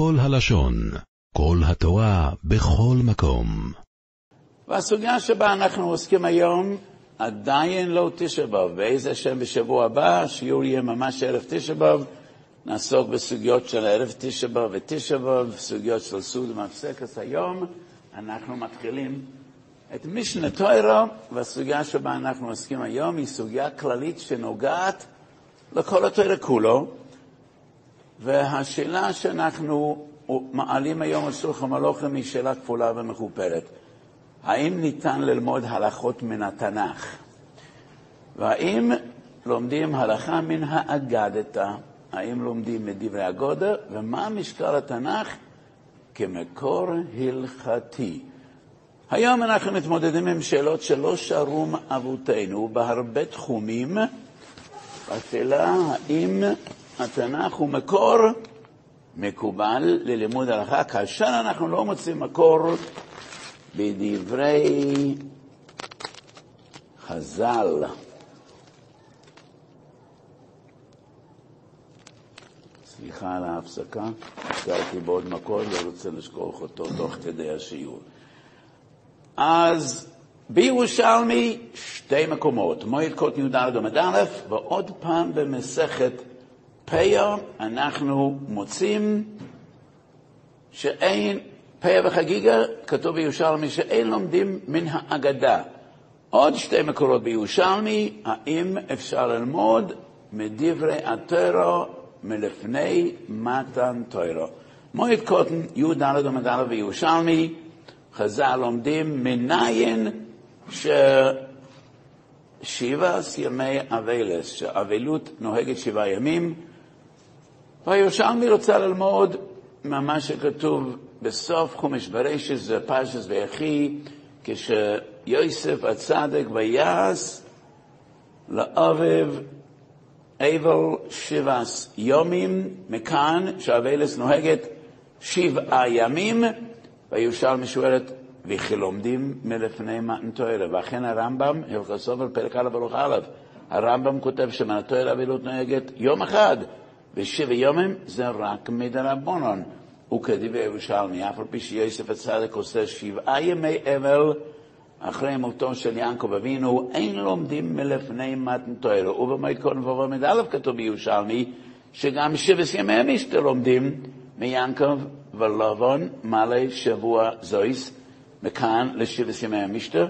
כל הלשון, כל התורה, בכל מקום. והסוגיה שבה אנחנו עוסקים היום עדיין לא תשע באב. באיזה שם בשבוע הבא, השיעור יהיה ממש ערב תשע באב. נעסוק בסוגיות של ערב תשע באב ותשע באב, סוגיות של סעוד ומפסקת. היום אנחנו מתחילים את משנה תוירו, והסוגיה שבה אנחנו עוסקים היום היא סוגיה כללית שנוגעת לכל התוירה כולו, והשאלה שאנחנו מעלים היום על שולחן מלוכים היא שאלה כפולה ומכופלת. האם ניתן ללמוד הלכות מן התנ"ך? והאם לומדים הלכה מן האגדתא? האם לומדים מדברי הגודל? ומה משקל התנ"ך כמקור הלכתי? היום אנחנו מתמודדים עם שאלות שלא שרו אבותינו בהרבה תחומים. השאלה האם התנ"ך הוא מקור מקובל ללימוד הלכה, כאשר אנחנו לא מוצאים מקור בדברי חז"ל. סליחה על ההפסקה, נזכרתי בעוד מקור, לא רוצה לשכוח אותו תוך כדי השיעור. אז בירושלמי שתי מקומות, מועד קוט י"ד עמד א', ועוד פעם במסכת פיה אנחנו מוצאים שאין, פיה וחגיגה, כתוב בירושלמי שאין לומדים מן האגדה. עוד שתי מקורות בירושלמי, האם אפשר ללמוד מדברי הטרו מלפני מתן טוירו. מועד קוטן, י"ד עמד בירושלמי, חז"ל לומדים מניין ששבעה ימי אבלס, שאבלות נוהגת שבעה ימים, והירושלמי רוצה ללמוד ממה שכתוב בסוף חומש ברשת, זה פרשת ויחי, כשיוסף הצדק ויעש לאביו אבל שבעס יומים, מכאן שהאבלס נוהגת שבעה ימים, והירושלמי שואלת, וכי לומדים מלפני מתן תוארה. ואכן הרמב"ם, הלכות סובר, פרק א' ברוך א', הרמב"ם כותב שמתן אבילות נוהגת יום אחד, ושבע יומים זה רק מדרבנון. וכדברי ירושלמי, אף על פי שיוסף הצדק עושה שבעה ימי אבל אחרי מותו של יעקב אבינו, אין לומדים מלפני מתן תוירו. ובמועד קודם ועומד א' כתוב בירושלמי, שגם שבס ימי המשתה לומדים מיעקב ולבון מלא שבוע זויס, מכאן לשבס ימי המשתה,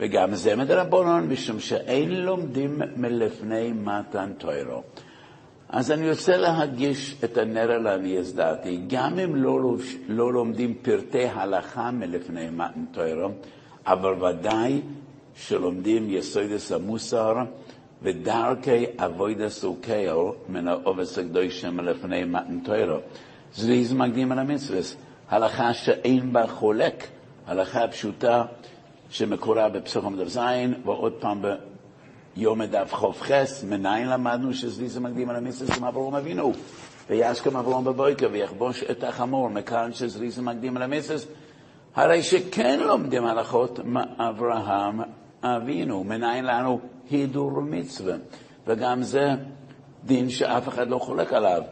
וגם זה מדרבנון, משום שאין לומדים מלפני מתן תוירו. אז אני רוצה להדגיש את הנר על עניי דעתי, גם אם לא, לא לומדים פרטי הלכה מלפני מתן תוירו, אבל ודאי שלומדים יסודס המוסר ודרכי אבוידס וקייל מן העובס הקדושים לפני מתן תוירו. זריז מקדים על המצווס, הלכה שאין בה חולק, הלכה פשוטה שמקורה בפסוחם דף זין, ועוד פעם ביום דף ח"ח, מניין למדנו שזריז מקדים על המצווס עם אברום אבינו. וישכם אברום בבויקר ויחבוש את החמור, מכאן שזריז מקדים על. הרי שכן לומדים הלכות מאברהם אבינו, מניין לנו הידור מצווה, וגם זה דין שאף אחד לא חולק עליו.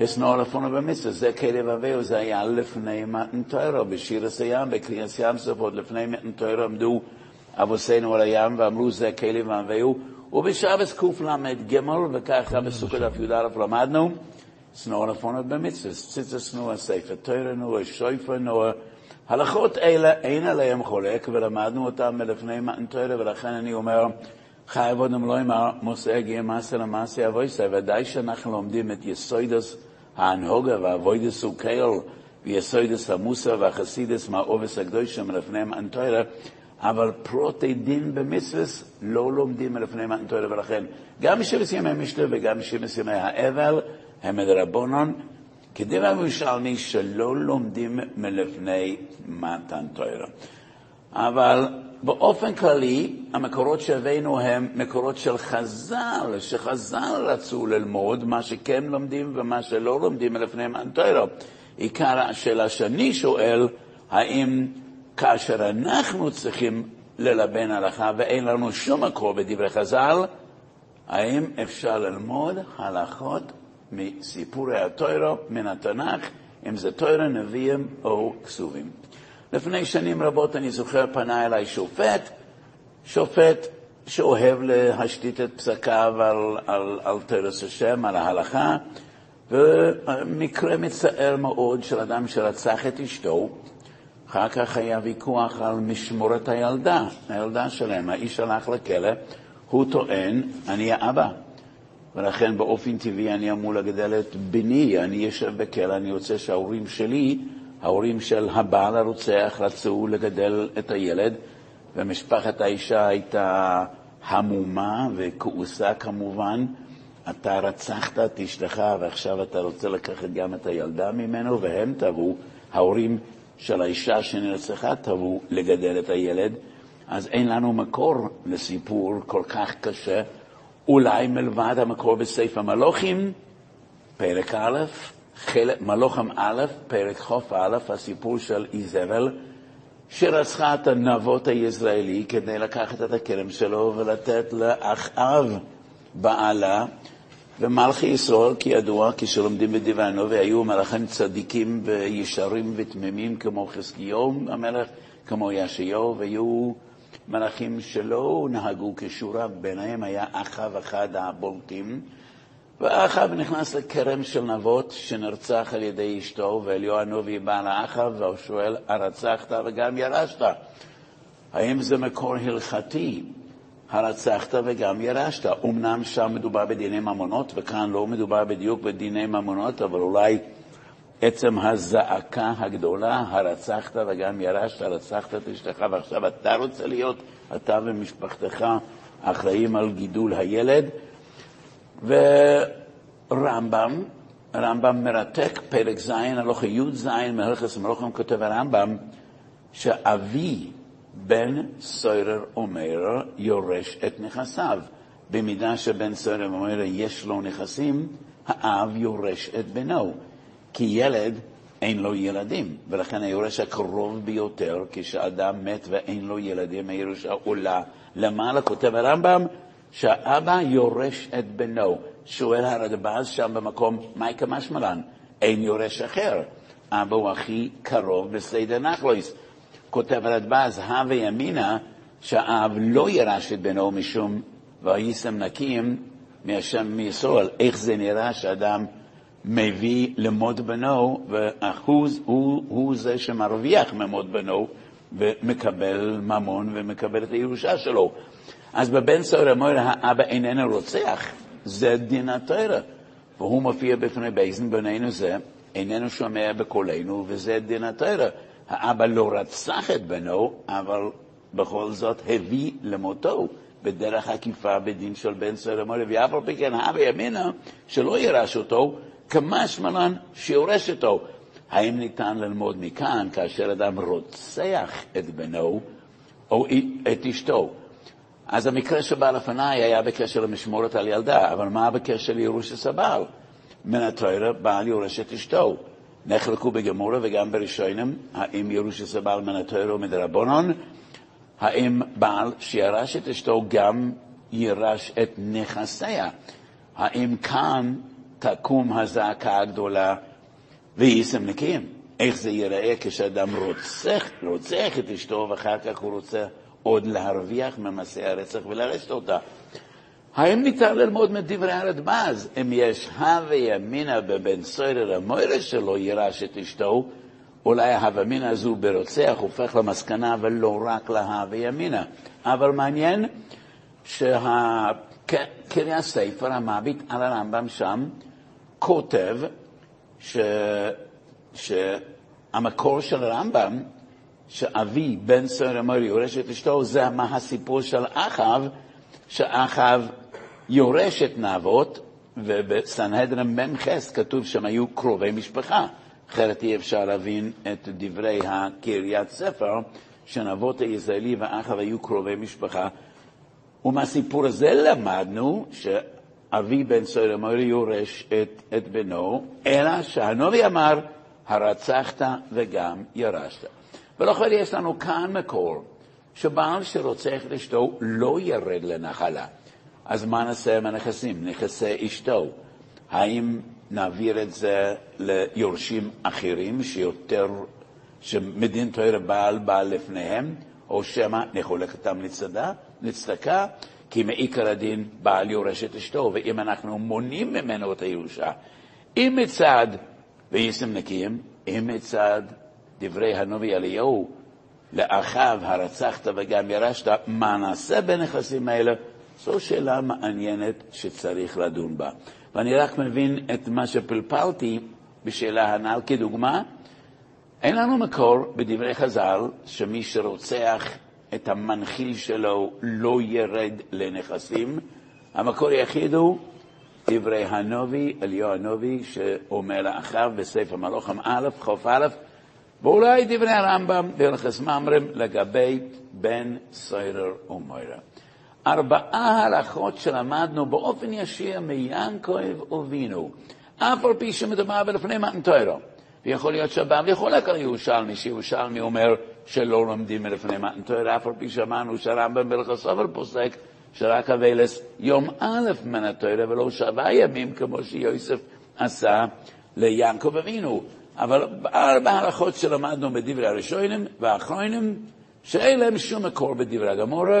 הסנור לפונו במצווה, זה כלב אביהו, זה היה לפני מתן תוירו, בשיר הים, בקריאס ים ספות, לפני מתן תוירו עמדו אבוסינו על הים ואמרו זה כלב אביהו, ובשבס קל"ג, וככה בסוכות דף י"א למדנו, סנור לפונו במצווה, ציצה סנור הספר תוירנו, שויפרנו, הלכות אלה אין עליהם חולק, ולמדנו אותם מלפני מתן תוירה, ולכן אני אומר, חייב עוד לא אמר, מוסא הגיע מעשה למעשה אבויסא, ודאי שאנחנו לומדים את יסוידס ההנהוגה והאבוידס וקייל, ויסוידס המוסר והחסידס מהעובס הקדושה מלפני מתן תוירה, אבל פרוטי דין במצווס לא לומדים מלפני מתן תוירה, ולכן גם משבס ימי משתה וגם משבס ימי האבל הם מדרבנון, כדבר ירושלמי שלא לומדים מלפני מתן תוירה. אבל באופן כללי, המקורות שהבאנו הם מקורות של חז"ל, שחז"ל רצו ללמוד מה שכן לומדים ומה שלא לומדים מלפני מתן תוירה. עיקר השאלה שאני שואל, האם כאשר אנחנו צריכים ללבן הלכה ואין לנו שום מקור בדברי חז"ל, האם אפשר ללמוד הלכות מסיפורי התוירו, מן התנ"ך, אם זה תוירה, נביאים או כסובים. לפני שנים רבות אני זוכר פנה אליי שופט, שופט שאוהב להשתית את פסקיו על, על, על תרס השם, על ההלכה, ומקרה מצער מאוד של אדם שרצח את אשתו, אחר כך היה ויכוח על משמורת הילדה, הילדה שלהם, האיש הלך לכלא, הוא טוען, אני האבא, ולכן באופן טבעי אני אמור לגדל את בני, אני יושב בכלא, אני רוצה שההורים שלי, ההורים של הבעל הרוצח, רצו לגדל את הילד, ומשפחת האישה הייתה המומה וכעוסה כמובן. אתה רצחת את אשתך ועכשיו אתה רוצה לקחת גם את הילדה ממנו, והם תבעו, ההורים של האישה שנרצחה תבעו לגדל את הילד. אז אין לנו מקור לסיפור כל כך קשה, אולי מלבד המקור בספר מלוכים, פרק א', חלק, מלוכים א', פרק חוף א', הסיפור של איזבל, שרצחה את הנבות הישראלי כדי לקחת את הכרם שלו ולתת לאחאב בעלה. ומלכי ישראל, כידוע, כשלומדים בדיוונו, והיו מלאכים צדיקים וישרים ותמימים כמו חזקיהו המלך, כמו ישעיהו, והיו מלאכים שלא נהגו כשורה, ביניהם היה אחאב אחד הבולטים. ואחאב נכנס לכרם של נבות שנרצח על ידי אשתו, ואליהו הנובי בא לאחאב והוא שואל, הרצחת וגם ירשת? האם זה מקור הלכתי? הרצחת וגם ירשת. אמנם שם מדובר בדיני ממונות, וכאן לא מדובר בדיוק בדיני ממונות, אבל אולי עצם הזעקה הגדולה, הרצחת וגם ירשת, רצחת את אשתך, ועכשיו אתה רוצה להיות, אתה ומשפחתך אחראים על גידול הילד. ורמב"ם, רמב"ם מרתק, פרק ז', הלוך י"ז, מהלכס מלוכים כותב הרמב"ם, שאבי בן סוירר אומר יורש את נכסיו. במידה שבן סוירר אומר יש לו נכסים, האב יורש את בנו. כי ילד אין לו ילדים, ולכן היורש הקרוב ביותר, כשאדם מת ואין לו ילדים, הירושה עולה למעלה, כותב הרמב"ם, שהאבא יורש את בנו. שואל הרדב"ז שם במקום, מייקה משמלן, אין יורש אחר. אבא הוא הכי קרוב בסדר נחלויס. כותב הרדב"ז, הווה ימינה, שהאב לא ירש את בנו משום ויישם נקיים מהשם מישראל. איך זה נראה שאדם מביא למות בנו, ואחוז הוא, הוא זה שמרוויח ממות בנו ומקבל ממון ומקבל את הירושה שלו. אז בבן סוהר אמר, האבא איננו רוצח, זה דין התרא. והוא מופיע בפני בייזן בנינו זה, איננו שומע בקולנו, וזה דין התרא. האבא לא רצח את בנו, אבל בכל זאת הביא למותו בדרך עקיפה בדין של בן אמר, ואף על פי כן האבא ימינה שלא ירש אותו, כמשמען שיורש אותו. האם ניתן ללמוד מכאן כאשר אדם רוצח את בנו או את אשתו? אז המקרה שבא לפניי היה בקשר למשמורת על ילדה, אבל מה בקשר לירוש הבעל? מן התוירה, בעל יורש את אשתו. נחלקו בגמורה וגם בראשונים, האם ירוש הבעל מן התוירה ומדרבנון, האם בעל שירש את אשתו גם ירש את נכסיה? האם כאן תקום הזעקה הגדולה ויישם נקיים? איך זה ייראה כשאדם רוצח, רוצח את אשתו ואחר כך הוא רוצה עוד להרוויח ממעשי הרצח ולרשת אותה. האם ניתן ללמוד מדברי הרדב"ז אם יש הווה ימינה בבן סוירר המוירה שלו ירש את אשתו, אולי ההווה ימינה הזו ברוצח הופך למסקנה ולא רק להווה ימינה. אבל מעניין שהקריא הספר, המביט על הרמב"ם שם, כותב ש... שהמקור של הרמב"ם שאבי, בן סוהר אמר יורש את אשתו, זה מה הסיפור של אחאב, שאחאב יורש את נבות, ובסנהדרין מ"ח כתוב שהם היו קרובי משפחה. אחרת אי אפשר להבין את דברי הקריית ספר, שנבות הישראלי ואחאב היו קרובי משפחה. ומהסיפור הזה למדנו שאבי בן סוהר אמר יורש את, את בנו, אלא שהנובי אמר, הרצחת וגם ירשת. ולכן יש לנו כאן מקור, שבעל שרוצח את אשתו לא ירד לנחלה. אז מה נעשה עם הנכסים, נכסי אשתו? האם נעביר את זה ליורשים אחרים שיותר, שמדין תוירה בעל בעל לפניהם, או שמא נחולק אותם לצדה, לצדקה, כי מעיקר הדין בעל יורש את אשתו, ואם אנחנו מונעים ממנו את הירושה, אם מצד ויישם נקיים, אם מצד דברי הנובי אליהו, לאחיו הרצחת וגם ירשת, מה נעשה בנכסים האלה? זו שאלה מעניינת שצריך לדון בה. ואני רק מבין את מה שפלפלתי בשאלה הנ"ל כדוגמה. אין לנו מקור בדברי חז"ל שמי שרוצח את המנחיל שלו לא ירד לנכסים. המקור היחיד הוא דברי הנובי, אליהו הנובי, שאומר לאחיו בספר מלוכם א', חוף א', ואולי דברי הרמב"ם בהלכס ממרם לגבי בן סוירר ומוירה. ארבעה הלכות שלמדנו באופן ישיר מיענקב ובינו, אף על פי שמדובר בלפני מתנתוירו. ויכול להיות שהבבלי חולק על ירושלמי, שירושלמי אומר שלא לומדים מלפני מתנתוירו, אף על פי שאמרנו שהרמב"ם בהלכס סובר פוסק שרק אבלס יום א' מן התוירה ולא שבעה ימים כמו שיוסף עשה ליענקב אבינו. אבל ארבע הלכות שלמדנו בדברי הראשונים והאחרונים, שאין להם שום מקור בדברי הגמורה,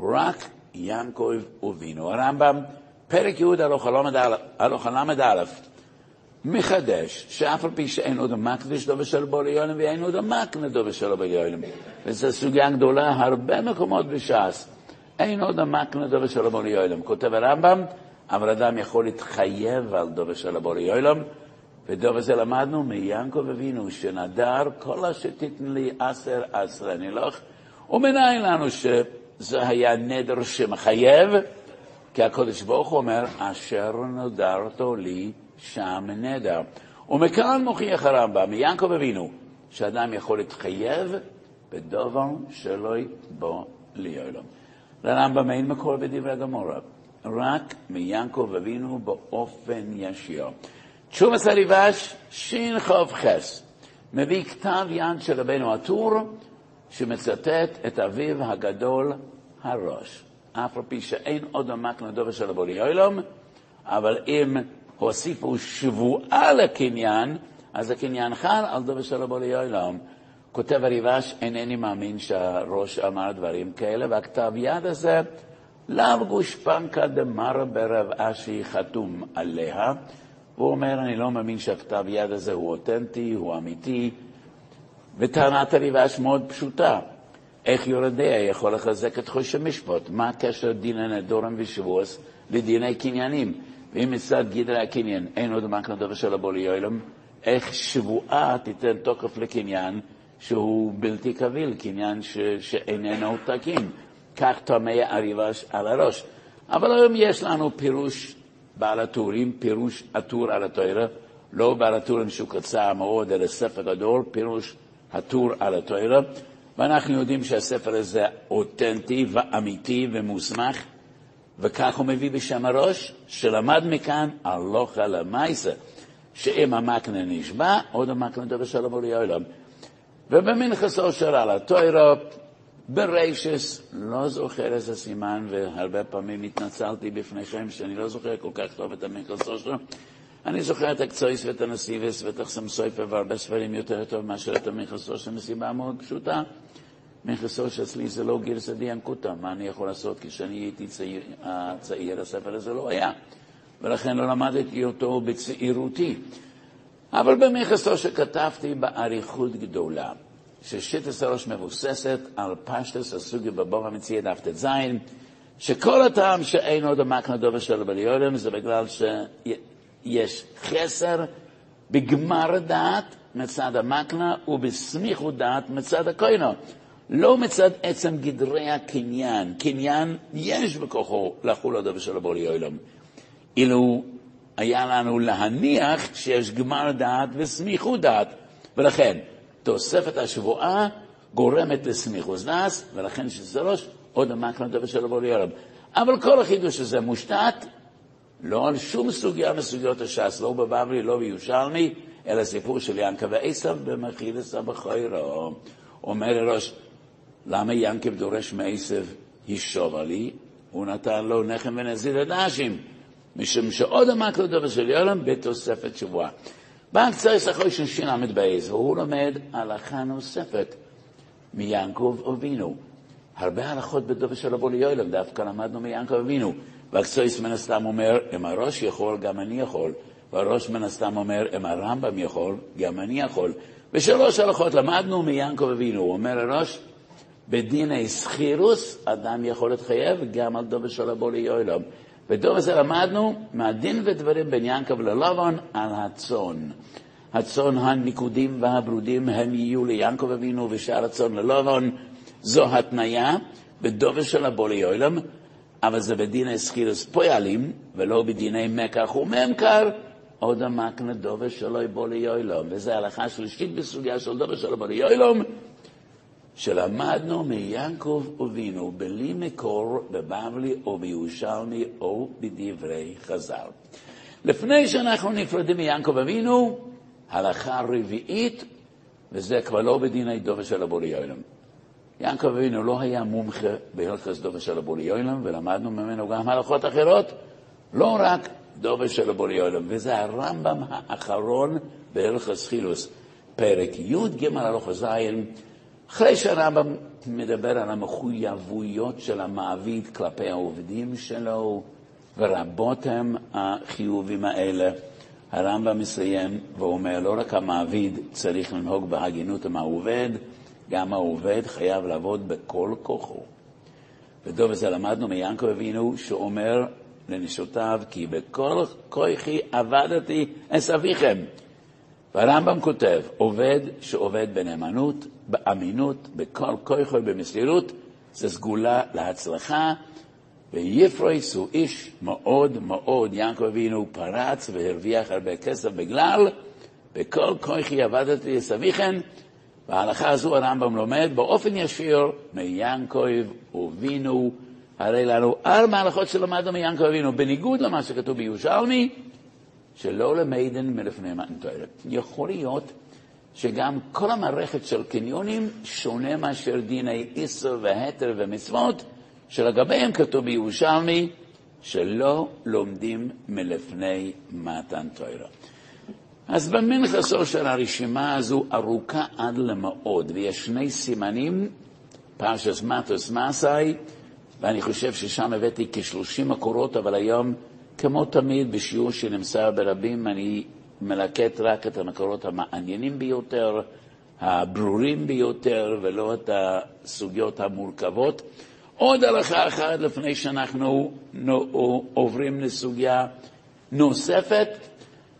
רק יעקב ובינו. הרמב"ם, פרק י' הלוך ל"א, מחדש, שאף על פי שאין עוד המקדש דובר של בורא יולם ואין עוד של בורא יולם. וזו סוגיה גדולה, הרבה מקומות בש"ס. אין עוד המקנה דובר של בורא יולם. כותב הרמב"ם, אבל אדם יכול להתחייב על דובר של בורא יולם, ודוב הזה למדנו מיעקב אבינו, שנדר כל אשר תיתן לי עשר עשרה נלך, ומנין לנו שזה היה נדר שמחייב, כי הקדוש ברוך הוא אומר, אשר נדרת לי שם נדר. ומכאן מוכיח הרמב"ם, מיעקב אבינו, שאדם יכול להתחייב בדבר שלא יבוא ליעלם. לרמב"ם אין מקור בדברי הגמורה, רק מיעקב אבינו באופן ישיר. תשומת הריבש, שכ"ח, מביא כתב יד של רבנו הטור, שמצטט את אביו הגדול הראש. אף על פי שאין עוד המקנה דובר של הבולי אוילום, אבל אם הוסיפו שבועה לקניין, אז הקניין חל על דובר של הבולי אוילום. כותב הריבש, אינני מאמין שהראש אמר דברים כאלה, והכתב יד הזה לאו גושפנקא דמר ברב אשי חתום עליה, והוא אומר, אני לא מאמין שהכתב יד הזה הוא אותנטי, הוא אמיתי, וטענת הריבש מאוד פשוטה. איך יורדיה יכול לחזק את חוש המשפט? מה הקשר דיני נדורם ושבועס לדיני קניינים? ואם מצד גדרי הקניין אין עוד מקנה דבר של יוילם, איך שבועה תיתן תוקף לקניין שהוא בלתי קביל, קניין ש... שאיננו תקין. כך טמא הריבש על הראש. אבל היום יש לנו פירוש בעל הטורים, פירוש הטור על התוירה, לא בעל הטורים שהוא קצר מאוד, אלא ספר גדול, פירוש הטור על התוירה, ואנחנו יודעים שהספר הזה אותנטי ואמיתי ומוסמך, וכך הוא מביא בשם הראש, שלמד מכאן הלוכה למייסה, שאם המקנה נשבע, עוד המקנה דבר שלום עלי עולם. ובמנחס אושר על התוירה, בריישס, לא זוכר איזה סימן, והרבה פעמים התנצלתי בפניכם שאני לא זוכר כל כך טוב את המנחס שלו. אני זוכר את הקצויס ואת הנסיבס ואת החסם סויפר והרבה ספרים יותר טוב מאשר את המנחס אושר מסיבה מאוד פשוטה. מנחס אושר אצלי זה לא גרסא דיאנקותא, מה אני יכול לעשות כשאני הייתי צעיר, הצעיר, הספר הזה לא היה. ולכן לא למדתי אותו בצעירותי. אבל במכס אושר כתבתי באריכות גדולה. ששיטס הראש מבוססת על פשטס הסוגיה בבור המציע דף ט"ז, שכל הטעם שאין עוד המקנה דובר של בליולם זה בגלל שיש חסר בגמר דעת מצד המקנה ובסמיכות דעת מצד הכוינו. לא מצד עצם גדרי הקניין, קניין יש בכוחו לחול הדובר של הבולי עולם. אילו היה לנו להניח שיש גמר דעת וסמיכות דעת, ולכן תוספת השבועה גורמת לסמיכוס נס, ולכן שזה ראש עוד המקרא דבר של אבו לירם. אבל כל החידוש הזה מושתת לא על שום סוגיה מסוגיות הש"ס, לא בבבלי, לא בירושלמי, אלא סיפור של ינקה ועשב במחילס הבחוירו. אומר הראש, למה ינקב דורש מעשב הישובה לי? הוא נתן לו נחם ונזיר לדשים. משום שעוד עמק לו דבר של יולם בתוספת שבועה. בא קצריס אחרי של בייז, והוא לומד הלכה נוספת מיעקב אבינו. הרבה הלכות בדובר של אבו ליואלם, דווקא למדנו מיעקב אבינו. והקצריס מן הסתם אומר, אם הראש יכול, גם אני יכול. והראש מן הסתם אומר, אם הרמב"ם יכול, גם אני יכול. בשלוש הלכות למדנו מיעקב אבינו. הוא אומר הראש, בדיני סחירוס אדם יכול להתחייב גם על דובר של אבו ליואלם. ודוב הזה למדנו מהדין ודברים בין יעקב ללבן על הצאן. הצאן הניקודים והברודים הם יהיו ליעקב אבינו ושאר הצאן ללבן. זו התניה בדובר של הבולי עולם, אבל זה בדין הסחירס פועלים ולא בדיני מקח וממכר. עוד המקנה דובר שלו בולי עולם, וזו הלכה שלישית בסוגיה של דובר של הבולי עולם. שלמדנו מיעקב אבינו בלי מקור בבבלי או בירושלמי או בדברי חז"ל. לפני שאנחנו נפרדים מיעקב אבינו, הלכה רביעית, וזה כבר לא בדיני דובר של הבולי יוילם. יעקב אבינו לא היה מומחה בהלכס דובר של הבולי יוילם, ולמדנו ממנו גם הלכות אחרות, לא רק דובר של הבולי יוילם, וזה הרמב"ם האחרון בהלכס חילוס, פרק י"ג הלכה ז', אחרי שהרמב"ם מדבר על המחויבויות של המעביד כלפי העובדים שלו, ורבות הם החיובים האלה, הרמב"ם מסיים ואומר, לא רק המעביד צריך לנהוג בהגינות עם העובד, גם העובד חייב לעבוד בכל כוחו. ודוב הזה למדנו מיענקו אבינו, שאומר לנשותיו, כי בכל כוחי עבדתי את אביכם. והרמב"ם כותב, עובד שעובד בנאמנות, באמינות, בכל כוחו במסירות, זה סגולה להצלחה, ויפרויס הוא איש מאוד מאוד, יעקב אבינו פרץ והרוויח הרבה כסף בגלל, בכל כוחי עבדתי לסביכן, וההלכה הזו הרמב"ם לומד באופן ישיר מיעקב אבינו, הרי לנו ארבע הלכות שלמדנו מיעקב אבינו, בניגוד למה שכתוב בירושלמי, שלא למיידן מלפני מתנתורת. יכול להיות שגם כל המערכת של קניונים שונה מאשר דיני איסר והתר ומצוות, שלגביהם כתוב בירושלמי שלא לומדים מלפני מתן תוירה. אז במנחסו של הרשימה הזו ארוכה עד למאוד, ויש שני סימנים, פרשס מטוס מסאי, ואני חושב ששם הבאתי כ-30 מקורות, אבל היום כמו תמיד, בשיעור שנמסר ברבים, אני מלקט רק את המקורות המעניינים ביותר, הברורים ביותר, ולא את הסוגיות המורכבות. עוד הלכה אחת לפני שאנחנו עוברים לסוגיה נוספת,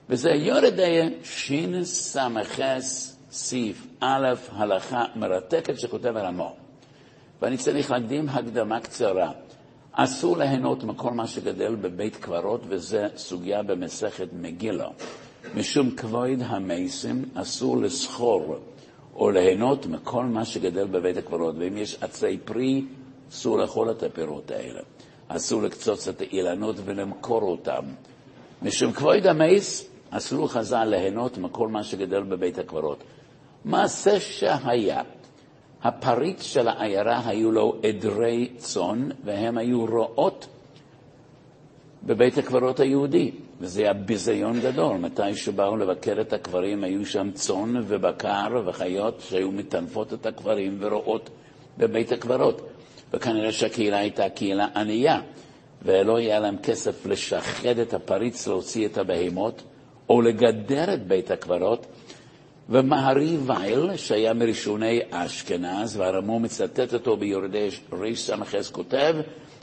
וזה יורדיה שס"ס סעיף א', הלכה מרתקת שכותב הרמון. ואני צריך להקדים הקדמה קצרה. אסור ליהנות מכל מה שגדל בבית קברות, וזו סוגיה במסכת מגילה. משום כבוד המסים אסור לסחור או ליהנות מכל מה שגדל בבית הקברות, ואם יש עצי פרי, אסור לאכול את הפירות האלה. אסור לקצוץ את האילנות ולמכור אותם. משום כבוד המס, אסור חז"ל ליהנות מכל מה שגדל בבית הקברות. מעשה שהיה הפריץ של העיירה היו לו עדרי צאן, והם היו רועות בבית הקברות היהודי, וזה היה ביזיון גדול. מתי שבאו לבקר את הקברים, היו שם צאן ובקר וחיות שהיו מטנפות את הקברים ורועות בבית הקברות. וכנראה שהקהילה הייתה קהילה ענייה, ולא היה להם כסף לשחד את הפריץ, להוציא את הבהמות, או לגדר את בית הקברות, ומהרי וייל, שהיה מראשוני אשכנז, והרמו מצטט אותו ביורדי רס"ס, כותב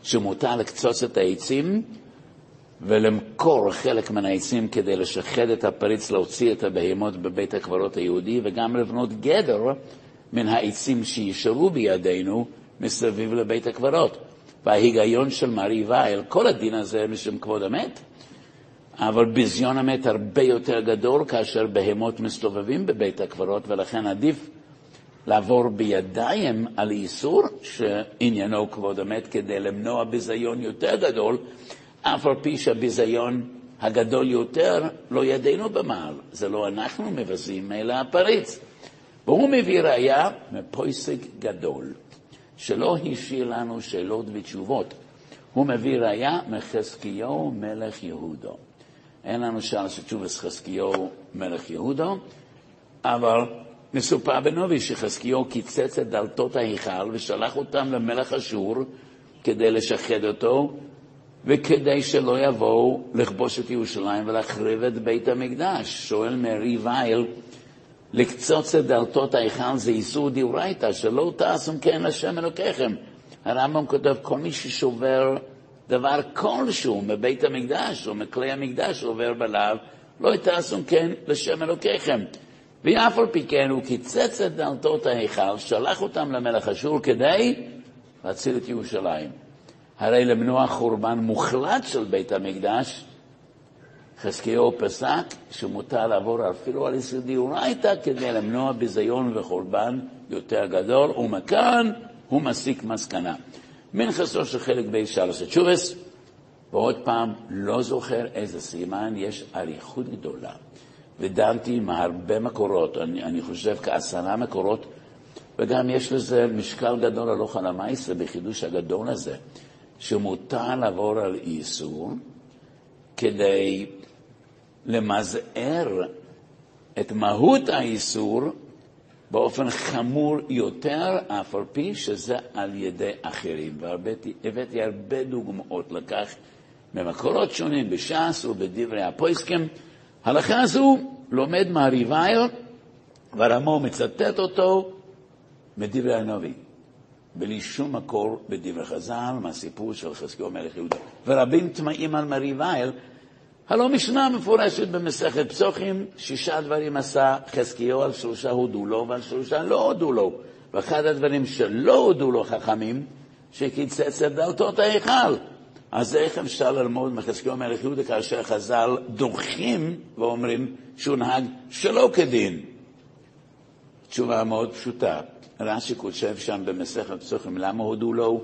שמותר לקצוץ את העצים ולמכור חלק מן העצים כדי לשחד את הפריץ, להוציא את הבהמות בבית הקברות היהודי, וגם לבנות גדר מן העצים שישארו בידינו מסביב לבית הקברות. וההיגיון של מרי וייל, כל הדין הזה משום כבוד המת, אבל ביזיון המת הרבה יותר גדול כאשר בהמות מסתובבים בבית הקברות, ולכן עדיף לעבור בידיים על איסור שעניינו כבוד המת כדי למנוע ביזיון יותר גדול, אף על פי שהביזיון הגדול יותר לא ידינו במעל. זה לא אנחנו מבזים, אלא הפריץ. והוא מביא ראיה מפויסק גדול, שלא השאיר לנו שאלות ותשובות. הוא מביא ראיה מחזקיהו מלך יהודו. אין לנו שער שתשובס חזקיהו מלך יהודו, אבל מסופר בנובי שחזקיהו קיצץ את דלתות ההיכל ושלח אותם למלך אשור כדי לשחד אותו וכדי שלא יבואו לכבוש את ירושלים ולהחריב את בית המקדש. שואל מרי וייל, לקצוץ את דלתות ההיכל זה איסור דאורייתא, שלא תעשו כן לשם אלוקיכם. הרמב"ם כותב, כל מי ששובר דבר כלשהו מבית המקדש או מכלי המקדש עובר בלאו, לא תעשו כן לשם אלוקיכם. ואף על פי כן הוא קיצץ את דלתות ההיכל, שלח אותם למלך אשור כדי להציל את ירושלים. הרי למנוע חורבן מוחלט של בית המקדש, חזקיהו פסק שמותר לעבור אפילו על יסוד דאורייתא כדי למנוע ביזיון וחורבן יותר גדול, ומכאן הוא מסיק מסקנה. מנחסו של חלק בי שלוש התשובס, ועוד פעם, לא זוכר איזה סימן, יש אריכות גדולה. ודנתי עם הרבה מקורות, אני, אני חושב כעשרה מקורות, וגם יש לזה משקל גדול על המייסר בחידוש הגדול הזה, שמותר לעבור על איסור כדי למזער את מהות האיסור באופן חמור יותר, אף על פי שזה על ידי אחרים. והבאתי הרבה דוגמאות לכך ממקורות שונים בש"ס ובדברי הפויסקים. הלכה הזו לומד מהריבאייר, והרמו מצטט אותו מדברי הנביא, בלי שום מקור בדברי חז"ל, מהסיפור של חזקיהו מלך יהודה. ורבים טמאים על מריבאייר, הלא משנה מפורשת במסכת פסוחים, שישה דברים עשה חזקיהו, על שלושה הודו לו ועל שלושה לא הודו לו. ואחד הדברים שלא הודו לו חכמים, שקיצץ את דלתות ההיכל. אז איך אפשר ללמוד מחזקיהו מלך יהודה כאשר חז"ל דוחים ואומרים שהוא נהג שלא כדין? תשובה מאוד פשוטה. רש"י כותב שם במסכת פסוחים, למה הודו לו?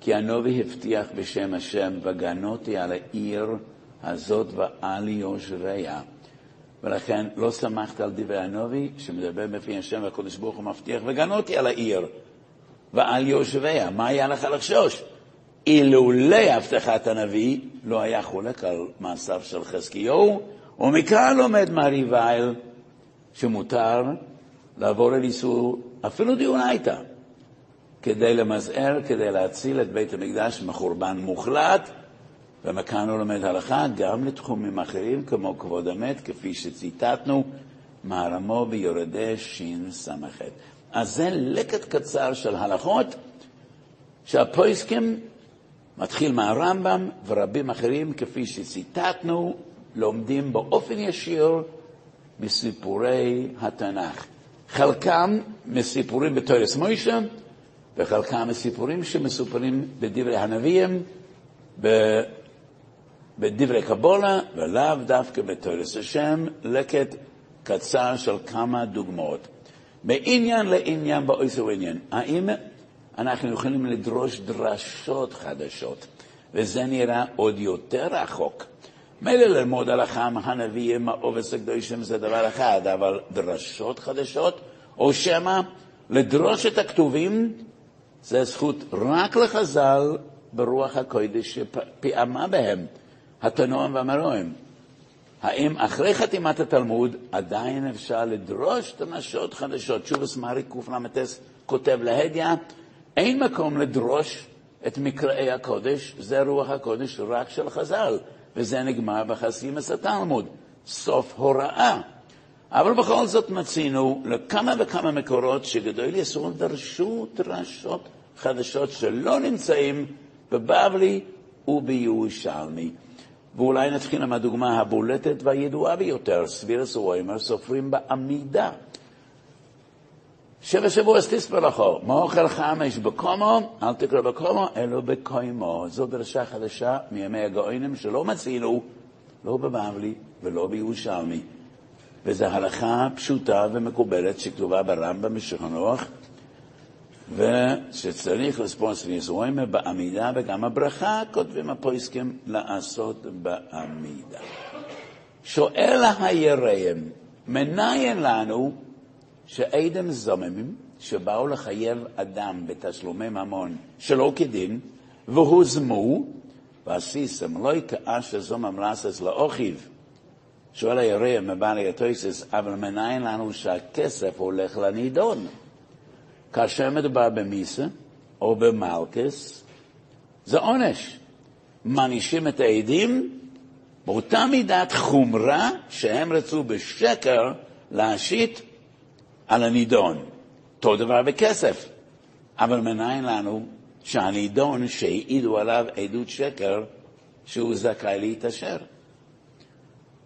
כי הנובי הבטיח בשם השם, וגנותי על העיר הזאת ועל יושביה. ולכן לא סמכת על דברי הנובי, שמדבר בפי השם והקדוש ברוך הוא מבטיח, וגנותי על העיר ועל יושביה. מה היה לך לחשוש? אילולא הבטחת הנביא, לא היה חולק על מעשיו של חזקיהו, ומכאן לומד מרי וייל שמותר לעבור על איסור, אפילו דיונייתא, כדי למזער, כדי להציל את בית המקדש מחורבן מוחלט, ומכאן הוא לומד הלכה גם לתחומים אחרים, כמו כבוד המת, כפי שציטטנו, מהרמו ביורדי שס"ח. אז זה לקט קצר של הלכות שהפויסקים מתחיל מהרמב"ם ורבים אחרים, כפי שציטטנו, לומדים באופן ישיר מסיפורי התנ"ך. חלקם מסיפורים בתורס מוישה, וחלקם מסיפורים שמסופרים בדברי הנביאים, בדברי קבולה, ולאו דווקא בתורס השם, לקט קצר של כמה דוגמאות. מעניין לעניין באויסו עניין, האם אנחנו יכולים לדרוש דרשות חדשות, וזה נראה עוד יותר רחוק. מילא ללמוד הלכה מהנביאים, העובס הקדושים זה דבר אחד, אבל דרשות חדשות, או שמא לדרוש את הכתובים, זה זכות רק לחז"ל ברוח הקודש שפיעמה בהם, התנועים והמרואים. האם אחרי חתימת התלמוד עדיין אפשר לדרוש דרשות חדשות? שובס מארי קל"ס כותב להדיא, אין מקום לדרוש את מקראי הקודש, זה רוח הקודש רק של חז"ל, וזה נגמר בחסימס התלמוד, סוף הוראה. אבל בכל זאת מצינו לכמה וכמה מקורות שגדול יסוד דרשו דרשות חדשות שלא נמצאים בבבלי ובירושלמי. ואולי נתחיל עם הדוגמה הבולטת והידועה ביותר, סבירס ווימר סופרים בעמידה. שבע שבוע תספר לכו, מאוכל חמש בקומו, אל תקרא בקומו, אלא בקוימו. זו דרשה חדשה מימי הגאונים שלא מצינו, לא בבבלי ולא בירושלמי. וזו הלכה פשוטה ומקובלת שכתובה ברמב"ם בשולחן ושצריך לספוס ויסרוימה בעמידה, וגם הברכה כותבים הפויסקים לעשות בעמידה. שואל הירם, מניין לנו שעדם זוממים שבאו לחייב אדם בתשלומי ממון שלא כדין, והוזמו, ועשיסם לא יתאש זום המלסס לאוכיו. שואל הירא מבעלי התויסס, אבל מניין לנו שהכסף הולך לנידון? כאשר מדובר במיסה או במלכס, זה עונש. מענישים את העדים באותה מידת חומרה שהם רצו בשקר להשית על הנידון. אותו דבר בכסף. אבל מניין לנו שהנידון שהעידו עליו עדות שקר, שהוא זכאי להתעשר.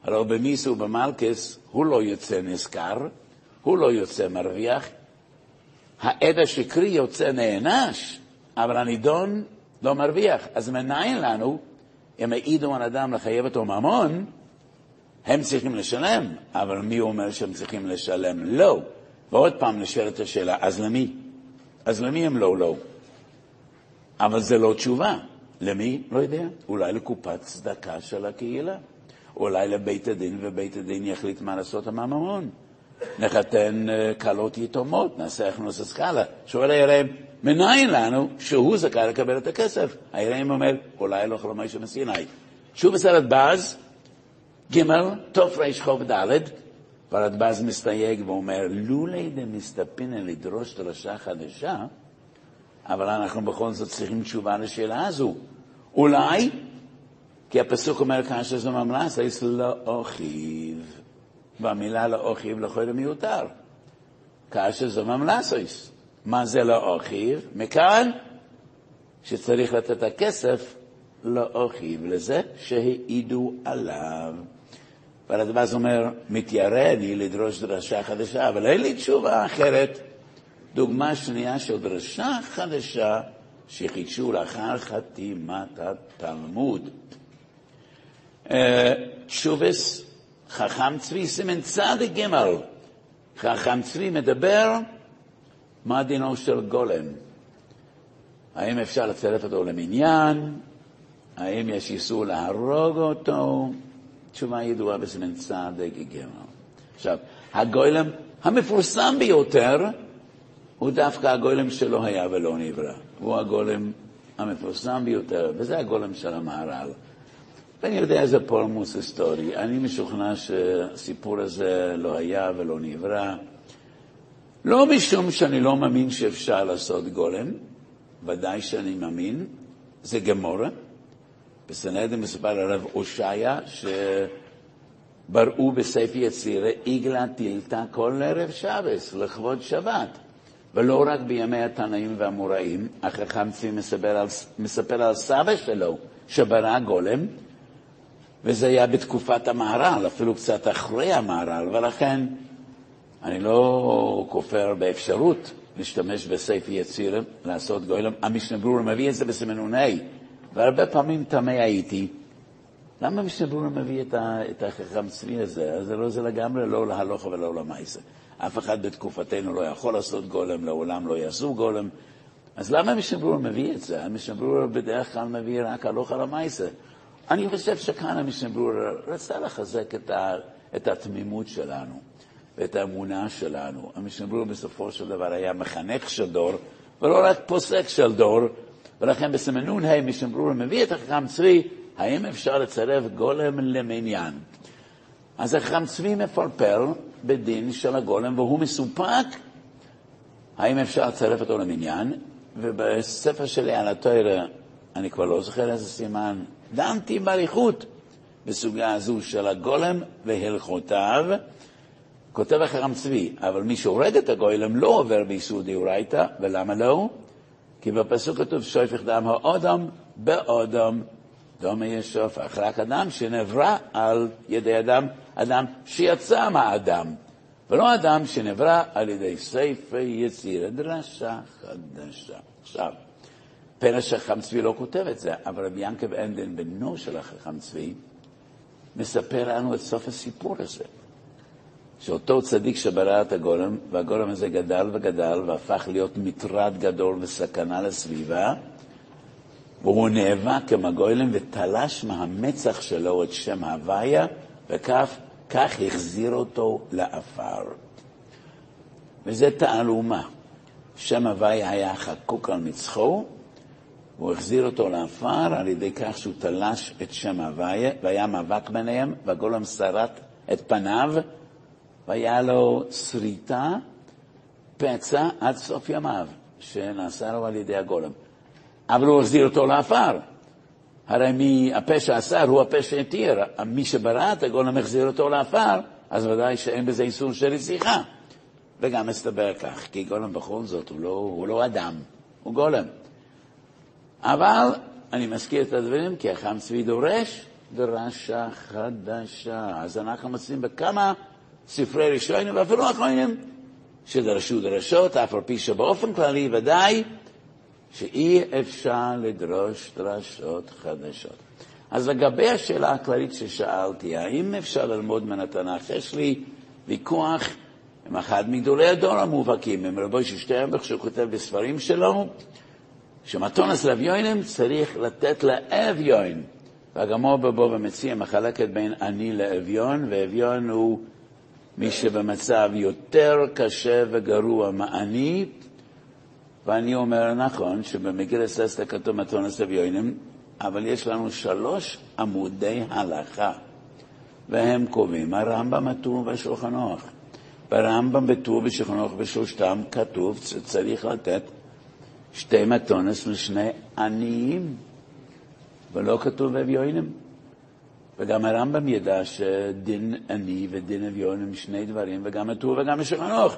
הלוא במיס ובמלכס הוא לא יוצא נזכר, הוא לא יוצא מרוויח, העד השקרי יוצא נענש, אבל הנידון לא מרוויח. אז מניין לנו, אם העידו על אדם לחייב אותו ממון, הם צריכים לשלם, אבל מי אומר שהם צריכים לשלם? לא. ועוד פעם נשאלת השאלה, אז למי? אז למי הם לא לא? אבל זה לא תשובה. למי? לא יודע. אולי לקופת צדקה של הקהילה. אולי לבית הדין, ובית הדין יחליט מה לעשות עם הממון. נחתן כלות יתומות, נעשה הכנוס הסקאלה. שואל היראים, מניין לנו שהוא זכאי לקבל את הכסף? היראים אומר, אולי לא חלומי שמסיני. שוב בסרט בז, ג' תרח"ד, והרדב"ז מסתייג ואומר, לולי דמסתפינן לדרוש דרשה חדשה, אבל אנחנו בכל זאת צריכים תשובה לשאלה הזו. אולי, כי הפסוק אומר כאשר זו ממלס, יש לאוכיב, והמילה לאוכיב לכל מיותר. כאשר זו ממלסויס. מה זה לאוכיב? מכאן שצריך לתת את הכסף לאוכיב, לזה שהעידו עליו. והרדב"ז אומר, מתיירא אני לדרוש דרשה חדשה, אבל אין לי תשובה אחרת. דוגמה שנייה של דרשה חדשה שחידשו לאחר חתימת התלמוד. תשובס חכם צבי סימן צדיק ג' חכם צבי מדבר מה דינו של גולם. האם אפשר לצרף אותו למניין? האם יש איסור להרוג אותו? תשובה ידועה בסימן צדיק ג'. עכשיו, הגולם המפורסם ביותר הוא דווקא הגולם שלא היה ולא נברא. הוא הגולם המפורסם ביותר, וזה הגולם של המהר"ל. ואני יודע, זה פולמוס היסטורי. אני משוכנע שהסיפור הזה לא היה ולא נברא. לא משום שאני לא מאמין שאפשר לעשות גולם, ודאי שאני מאמין, זה גמורה. בסנהדן מסופר הרב הושעיה, שבראו בספר יצירה עגלה טילתה כל ערב שבס, לכבוד שבת. ולא רק בימי התנאים והמוראים, החכם צבי מספר על, מספר על סבא שלו, שברא גולם, וזה היה בתקופת המהר"ל, אפילו קצת אחרי המהר"ל, ולכן אני לא כופר באפשרות להשתמש בספר יציר, לעשות גולם. המשנה ברורה מביא את זה בסימנון ה', והרבה פעמים תמה הייתי, למה המשנה ברורה מביא את, את החכם צבי הזה? אז זה לא זה לגמרי לא להלוכה ולא למעשה. אף אחד בתקופתנו לא יכול לעשות גולם, לעולם לא יעשו גולם. אז למה המשנה ברורה מביא את זה? המשנה ברורה בדרך כלל מביא רק הלוכה למעשה. אני חושב שכאן המשנה ברורה רצה לחזק את, ה, את התמימות שלנו ואת האמונה שלנו. המשנה ברורה בסופו של דבר היה מחנך של דור, ולא רק פוסק של דור, ולכן בסמנון ה' משנה ברורה מביא את החכם צבי, האם אפשר לצרף גולם למניין? אז החכם צבי מפרפר בדין של הגולם, והוא מסופק האם אפשר לצרף אותו למניין, ובספר שלי על התוירה, אני כבר לא זוכר איזה סימן, דנתי באריכות בסוגיה הזו של הגולם והלכותיו. כותב החכם צבי, אבל מי שהורג את הגולם לא עובר באיסור דאורייתא, ולמה לא? כי בפסוק כתוב שויפך דם האודם באודם דומה ישוף, אך אדם שנברא על ידי אדם, אדם שיצא מהאדם, ולא אדם שנברא על ידי ספר יציר, דרשה חדשה. עכשיו, פרש החכם צבי לא כותב את זה, אבל רבי ינקב אנדן, בנו של החכם צבי, מספר לנו את סוף הסיפור הזה. שאותו צדיק שברא את הגולם, והגולם הזה גדל וגדל והפך להיות מטרד גדול וסכנה לסביבה, והוא נאבק עם הגולם ותלש מהמצח שלו את שם הוויה, וכך החזיר אותו לעפר. וזה תעלומה. שם הוויה היה חקוק על מצחו, והוא החזיר אותו לעפר על ידי כך שהוא תלש את שם הוויה, והיה מאבק ביניהם, והגולם שרט את פניו, והיה לו שריטה, פצע עד סוף ימיו, שנעשה לו על ידי הגולם. אבל הוא החזיר אותו לעפר. הרי מי הפשע עשר הוא הפשע התיר. מי שברא את הגולם החזיר אותו לעפר, אז ודאי שאין בזה איסור של רציחה. וגם מסתבר כך, כי גולם בכל זאת הוא לא, הוא לא אדם, הוא גולם. אבל אני מזכיר את הדברים כי החם צבי דורש דרשה חדשה. אז אנחנו מוצאים בכמה ספרי ראשונים ואפילו אחרונים שדרשו דרשות, אף על פי שבאופן כללי ודאי שאי אפשר לדרוש דרשות חדשות. אז לגבי השאלה הכללית ששאלתי, האם אפשר ללמוד מן התנ"ך? יש לי ויכוח עם אחד מגדולי הדור המובהקים, עם רבו ששטרנבך, שהוא כותב בספרים שלו, שמתונס לאביונים צריך לתת לאביון. והגמור בבוא ומציע מחלקת בין עני לאביון, ואביון הוא מי שבמצב יותר קשה וגרוע מעני, ואני אומר, נכון, שבמגילת אסתר כתוב מתונס אביונים, אבל יש לנו שלוש עמודי הלכה, והם קובעים, הרמב"ם, הטור והשולחן ערוך. ברמב"ם, בטור ושולחן ערוך בשלושתם כתוב שצריך לתת שתי מתונס לשני עניים, ולא כתוב אביונים. וגם הרמב"ם ידע שדין עני ודין אביון הם שני דברים, וגם הטור וגם השולחן ערוך.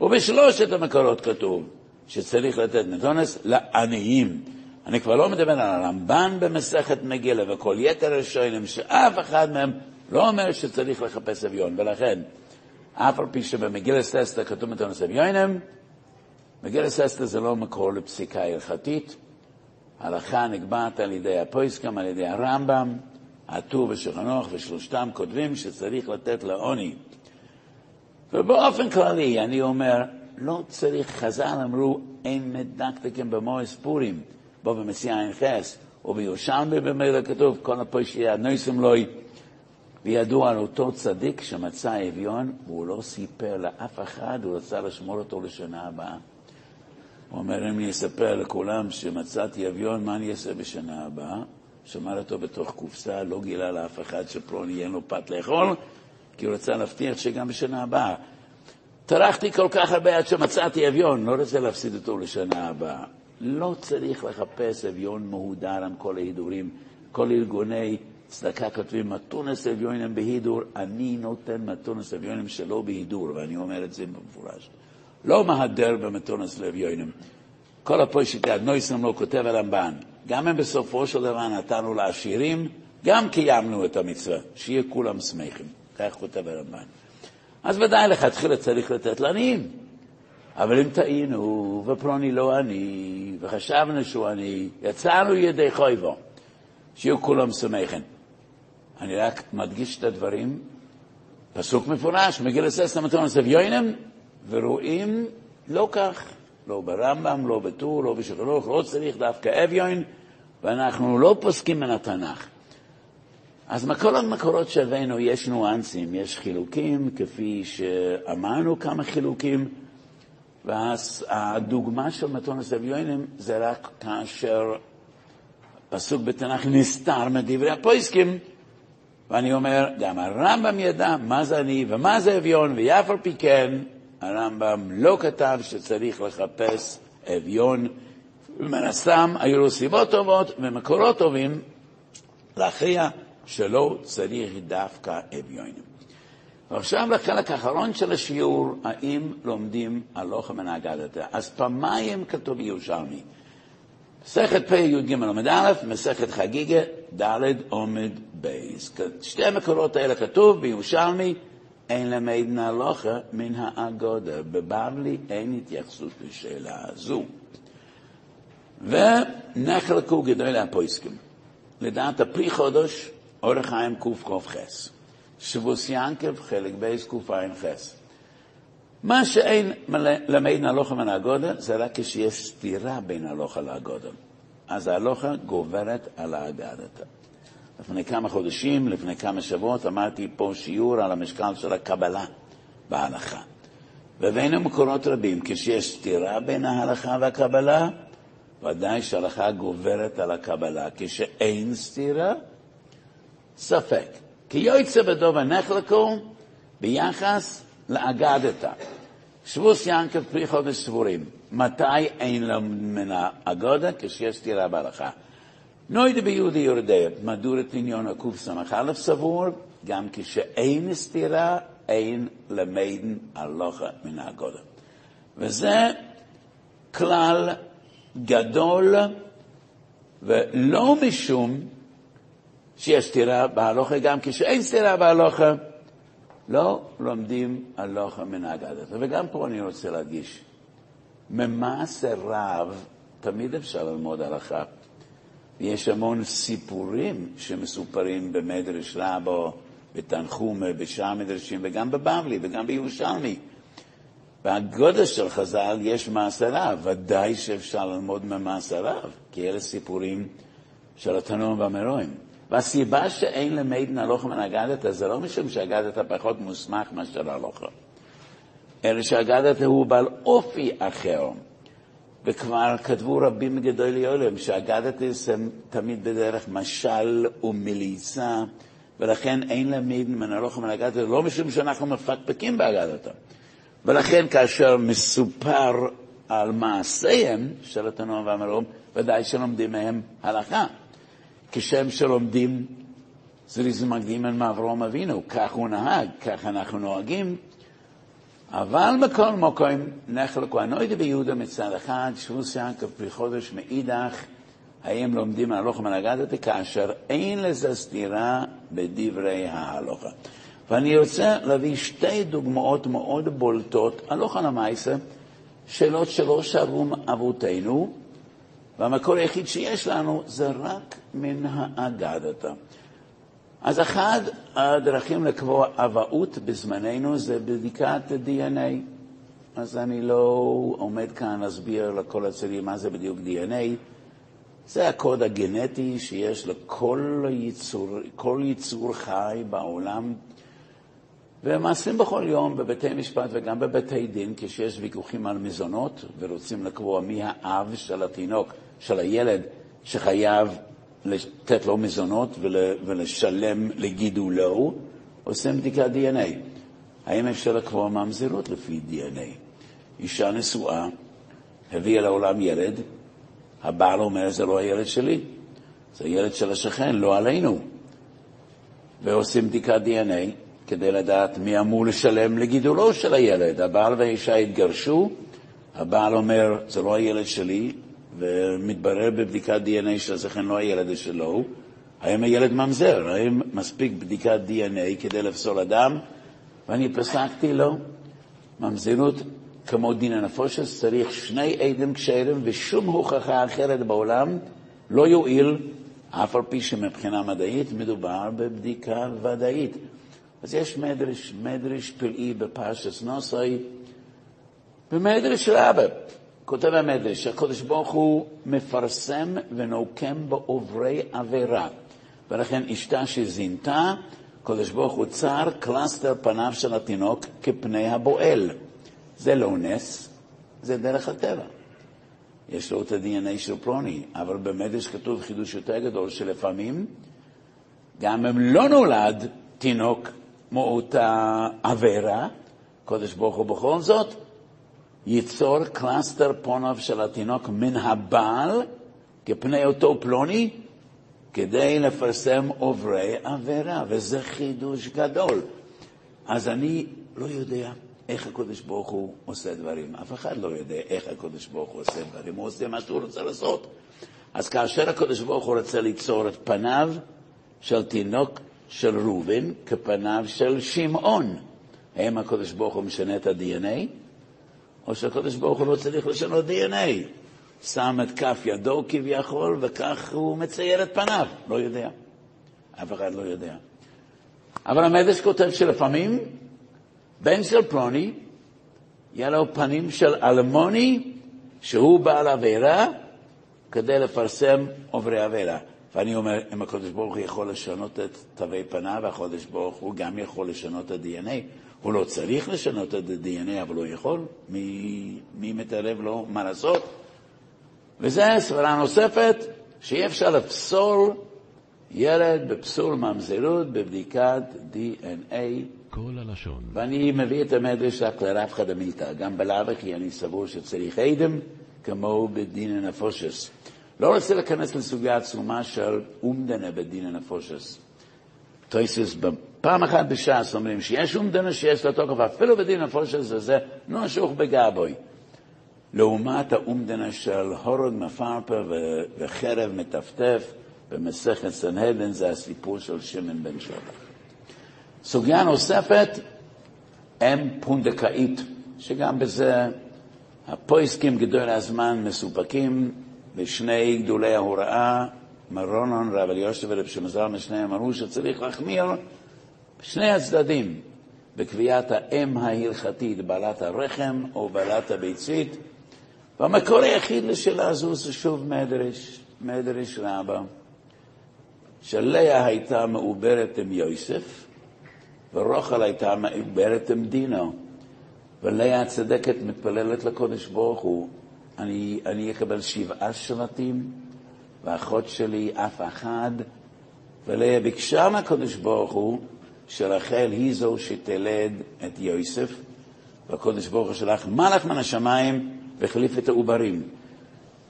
ובשלושת המקורות כתוב שצריך לתת מתונס לעניים. אני כבר לא מדבר על הרמב"ן במסכת מגילה וכל יתר השוינים, שאף אחד מהם לא אומר שצריך לחפש אביון, ולכן, אף על פי שבמגילת אסתר כתוב מתונס אביונים, מגילת אסתר זה לא מקור לפסיקה הלכתית, ההלכה נקבעת על ידי הפויסקם, על ידי הרמב"ם, הטור ושולחנוך, ושלושתם כותבים שצריך לתת לעוני. ובאופן כללי, אני אומר, לא צריך, חז"ל אמרו, אין מדקדקים במועס פורים, בו במסיע אין חס, ובירושלמי במילא כתוב, כל הפושעי הנויסם לוי, וידוע על אותו צדיק שמצא אביון, והוא לא סיפר לאף אחד, הוא רצה לשמור אותו לשנה הבאה. הוא אומר, אם אני אספר לכולם שמצאתי אביון, מה אני אעשה בשנה הבאה? שמר אותו בתוך קופסה, לא גילה לאף אחד שפלוני יהיה לו פת לאכול, כי הוא רצה להבטיח שגם בשנה הבאה. טרחתי כל כך הרבה עד שמצאתי אביון, לא רוצה להפסיד אותו לשנה הבאה. לא צריך לחפש אביון מהודר עם כל ההידורים. כל ארגוני צדקה כותבים מתונס אביונים בהידור, אני נותן מתונס אביונים שלא בהידור, ואני אומר את זה במפורש. לא מהדר במתונס לאביונים. כל הפוישיטי אדנויסם לא כותב הרמב"ן. גם אם בסופו של דבר נתנו לעשירים, גם קיימנו את המצווה, שיהיה כולם שמחים. כך כותב הרמב"ן. אז ודאי לכתחילה צריך לתת לעניים. אבל אם טעינו, ופלוני לא עני, וחשבנו שהוא עני, יצאנו ידי חויבו, שיהיו כולם שמחים. אני רק מדגיש את הדברים, פסוק מפורש, מגיל ססטה מתונס אביונם, ורואים לא כך, לא ברמב"ם, לא בטור, לא בשחרוך, לא צריך דווקא אביון, ואנחנו לא פוסקים מן התנ"ך. אז מכל המקורות שהבאנו יש ניואנסים, יש חילוקים, כפי שאמרנו כמה חילוקים, והדוגמה של מתונס אביונים זה רק כאשר פסוק בתנ"ך נסתר מדברי הפויסקים, ואני אומר, גם הרמב"ם ידע מה זה אני ומה זה אביון, על פי כן, הרמב"ם לא כתב שצריך לחפש אביון, ומן הסתם היו לו סיבות טובות ומקורות טובים להכריע שלא צריך דווקא אביונים. ועכשיו לחלק האחרון של השיעור, האם לומדים הלוך המנהגדת. אז פעמיים כתוב בירושלמי. מסכת פ"י"ג עומד א', מסכת חגיגה ד' עומד בייס. שתי המקורות האלה כתוב בירושלמי, אין למד הלוכה מן האגודה. בבבלי אין התייחסות לשאלה הזו. ונחלקו גדולי הפויסקים. לדעת הפרי חודש, אורך חיים קכ"ח. שבוס ינקב, חלק בייס קע"ח. מה שאין למד הלוכה מן האגודה, זה רק כשיש סתירה בין הלוכה לאגודה. אז ההלוכה גוברת על האגדתה. לפני כמה חודשים, לפני כמה שבועות, אמרתי פה שיעור על המשקל של הקבלה בהלכה. והבאנו מקורות רבים, כשיש סתירה בין ההלכה והקבלה, ודאי שההלכה גוברת על הקבלה. כשאין סתירה, ספק. כי יועצה בדוב הנחלקו ביחס לאגדתה. שבוס ינקב פרי חודש סבורים. מתי אין לו מן האגודה? כשיש סתירה בהלכה. נוידה ביהודי יורדיה, מדורת עניון הקס"א סבור, גם כשאין סתירה, אין למיידן הלוכה מן האגודה. וזה כלל גדול, ולא משום שיש סתירה בהלוכה, גם כשאין סתירה בהלוכה, לא לומדים הלוכה מן האגדה. וגם פה אני רוצה להדגיש, ממעשה רב תמיד אפשר ללמוד הלכה. ויש המון סיפורים שמסופרים במדרש רבו, בתנחומה, בשאר מדרשים, וגם בבבלי, וגם בירושלמי. והגודל של חז"ל יש מעשה רב, ודאי שאפשר ללמוד ממעשה רב, כי אלה סיפורים של התנועים והמרואים. והסיבה שאין למיידן הלוכה מן זה לא משום שאגדתא פחות מוסמך מאשר הלוכה, אלא שאגדתא הוא בעל אופי אחר. וכבר כתבו רבים מגדולי עולם שאגדתא זה תמיד בדרך משל ומליצה, ולכן אין הלוכה מן אגדתא, לא משום שאנחנו מפקפקים באגדתא. ולכן כאשר מסופר על מעשיהם של התנועה והמרום, ודאי שלומדים מהם הלכה. כשם שלומדים זריז מקדימן מאברום אבינו, כך הוא נהג, כך אנחנו נוהגים. אבל בכל מקום נחלקו הנוידה ביהודה מצד אחד, שבוס יעקב פרי חודש מאידך, האם לומדים הלוך מנגדת כאשר אין לזה סתירה בדברי ההלוכה. ואני רוצה להביא שתי דוגמאות מאוד בולטות, הלוכה למעשה, שאלות שלא שאלו אבותינו, והמקור היחיד שיש לנו זה רק מן האגדתא. אז אחד הדרכים לקבוע אבהות בזמננו זה בדיקת DNA. אז אני לא עומד כאן להסביר לכל הצעירים מה זה בדיוק DNA. זה הקוד הגנטי שיש לכל יצור, כל יצור חי בעולם. ומעשים בכל יום בבתי משפט וגם בבתי דין, כשיש ויכוחים על מזונות ורוצים לקבוע מי האב של התינוק. של הילד שחייב לתת לו מזונות ולשלם לגידולו, עושים בדיקת DNA. האם אפשר לקבוע ממזרות לפי DNA? אישה נשואה, הביאה לעולם ילד, הבעל אומר, זה לא הילד שלי, זה הילד של השכן, לא עלינו. ועושים בדיקת DNA כדי לדעת מי אמור לשלם לגידולו של הילד. הבעל והאישה התגרשו, הבעל אומר, זה לא הילד שלי, ומתברר בבדיקת DNA שהזכן לא הילד שלו, האם הילד ממזר, האם מספיק בדיקת DNA כדי לפסול אדם? ואני פסקתי לו, ממזרות כמו דין הנפושס צריך שני עדים כשרים ושום הוכחה אחרת בעולם לא יועיל, אף על פי שמבחינה מדעית מדובר בבדיקה ודאית. אז יש מדרש, מדרש פלאי בפרשס נוסוי, במדרש רבה. כותב המדרש, שהקדוש ברוך הוא מפרסם ונוקם בעוברי עבירה. ולכן אשתה שזינתה, הקדוש ברוך הוא צר קלסטר פניו של התינוק כפני הבועל. זה לא נס, זה דרך הטבע. יש לו את ה-DNA של פלוני, אבל במדרש כתוב חידוש יותר גדול, שלפעמים, גם אם לא נולד תינוק מאותה עבירה, הקדוש ברוך הוא בכל זאת ייצור קלסתר פניו של התינוק מן הבעל כפני אותו פלוני, כדי לפרסם עוברי עבירה, וזה חידוש גדול. אז אני לא יודע איך הקדוש ברוך הוא עושה דברים. אף אחד לא יודע איך הקדוש ברוך הוא עושה דברים, הוא עושה מה שהוא רוצה לעשות. אז כאשר הקדוש ברוך הוא רוצה ליצור את פניו של תינוק של ראובן כפניו של שמעון, האם הקדוש ברוך הוא משנה את ה-DNA? או שהקדוש ברוך הוא לא צריך לשנות DNA. שם את כף ידו כביכול, וכך הוא מצייר את פניו. לא יודע. אף אחד לא יודע. אבל המדש כותב שלפעמים בן של פלוני, יהיה לו פנים של אלמוני, שהוא בעל עבירה, כדי לפרסם עוברי עבירה. ואני אומר, אם הקדוש ברוך הוא יכול לשנות את תווי פניו, הקדוש ברוך הוא גם יכול לשנות את ה-DNA. הוא לא צריך לשנות את ה-DNA, אבל הוא יכול. מי, מי מתערב לו מה לעשות? וזה סברה נוספת, שאי אפשר לפסול ילד בפסול ממזרות בבדיקת DNA. כל הלשון. ואני מביא את המדרש רק לרב חדמיתא, גם בלאו הכי אני סבור שצריך עדם, כמו בדין הנפושס. לא רוצה להיכנס לסוגיה עצומה של אומדנה בדין הנפושס. טויסס פעם אחת בש"ס אומרים שיש אומדנה שיש לה תוקף, אפילו בדין הנפושס הזה נושך בגבוי. לעומת האומדנה של הורג מפרפה וחרב מטפטף במסכת סנהדן, זה הסיפור של שמן בן שבח. סוגיה נוספת, אם פונדקאית, שגם בזה הפויסקים גדול הזמן מסופקים, ושני גדולי ההוראה, מרונון, רב אליושר ורב שמזל משניהם אמרו שצריך להחמיר בשני הצדדים בקביעת האם ההלכתית, בעלת הרחם או בעלת הביצית. והמקור היחיד לשאלה הזו זה שוב מדרש, מדרש רבה, שלאה הייתה מעוברת עם יוסף, ורוחל הייתה מעוברת עם דינו. ולאה הצדקת מתפללת לקודש ברוך הוא, אני, אני אקבל שבעה שבטים, ואחות שלי אף אחד, ולאה ביקשה מהקודש ברוך הוא שרחל היא זו שתלד את יוסף, והקודש ברוך הוא שלח מלאך מן השמיים והחליף את העוברים,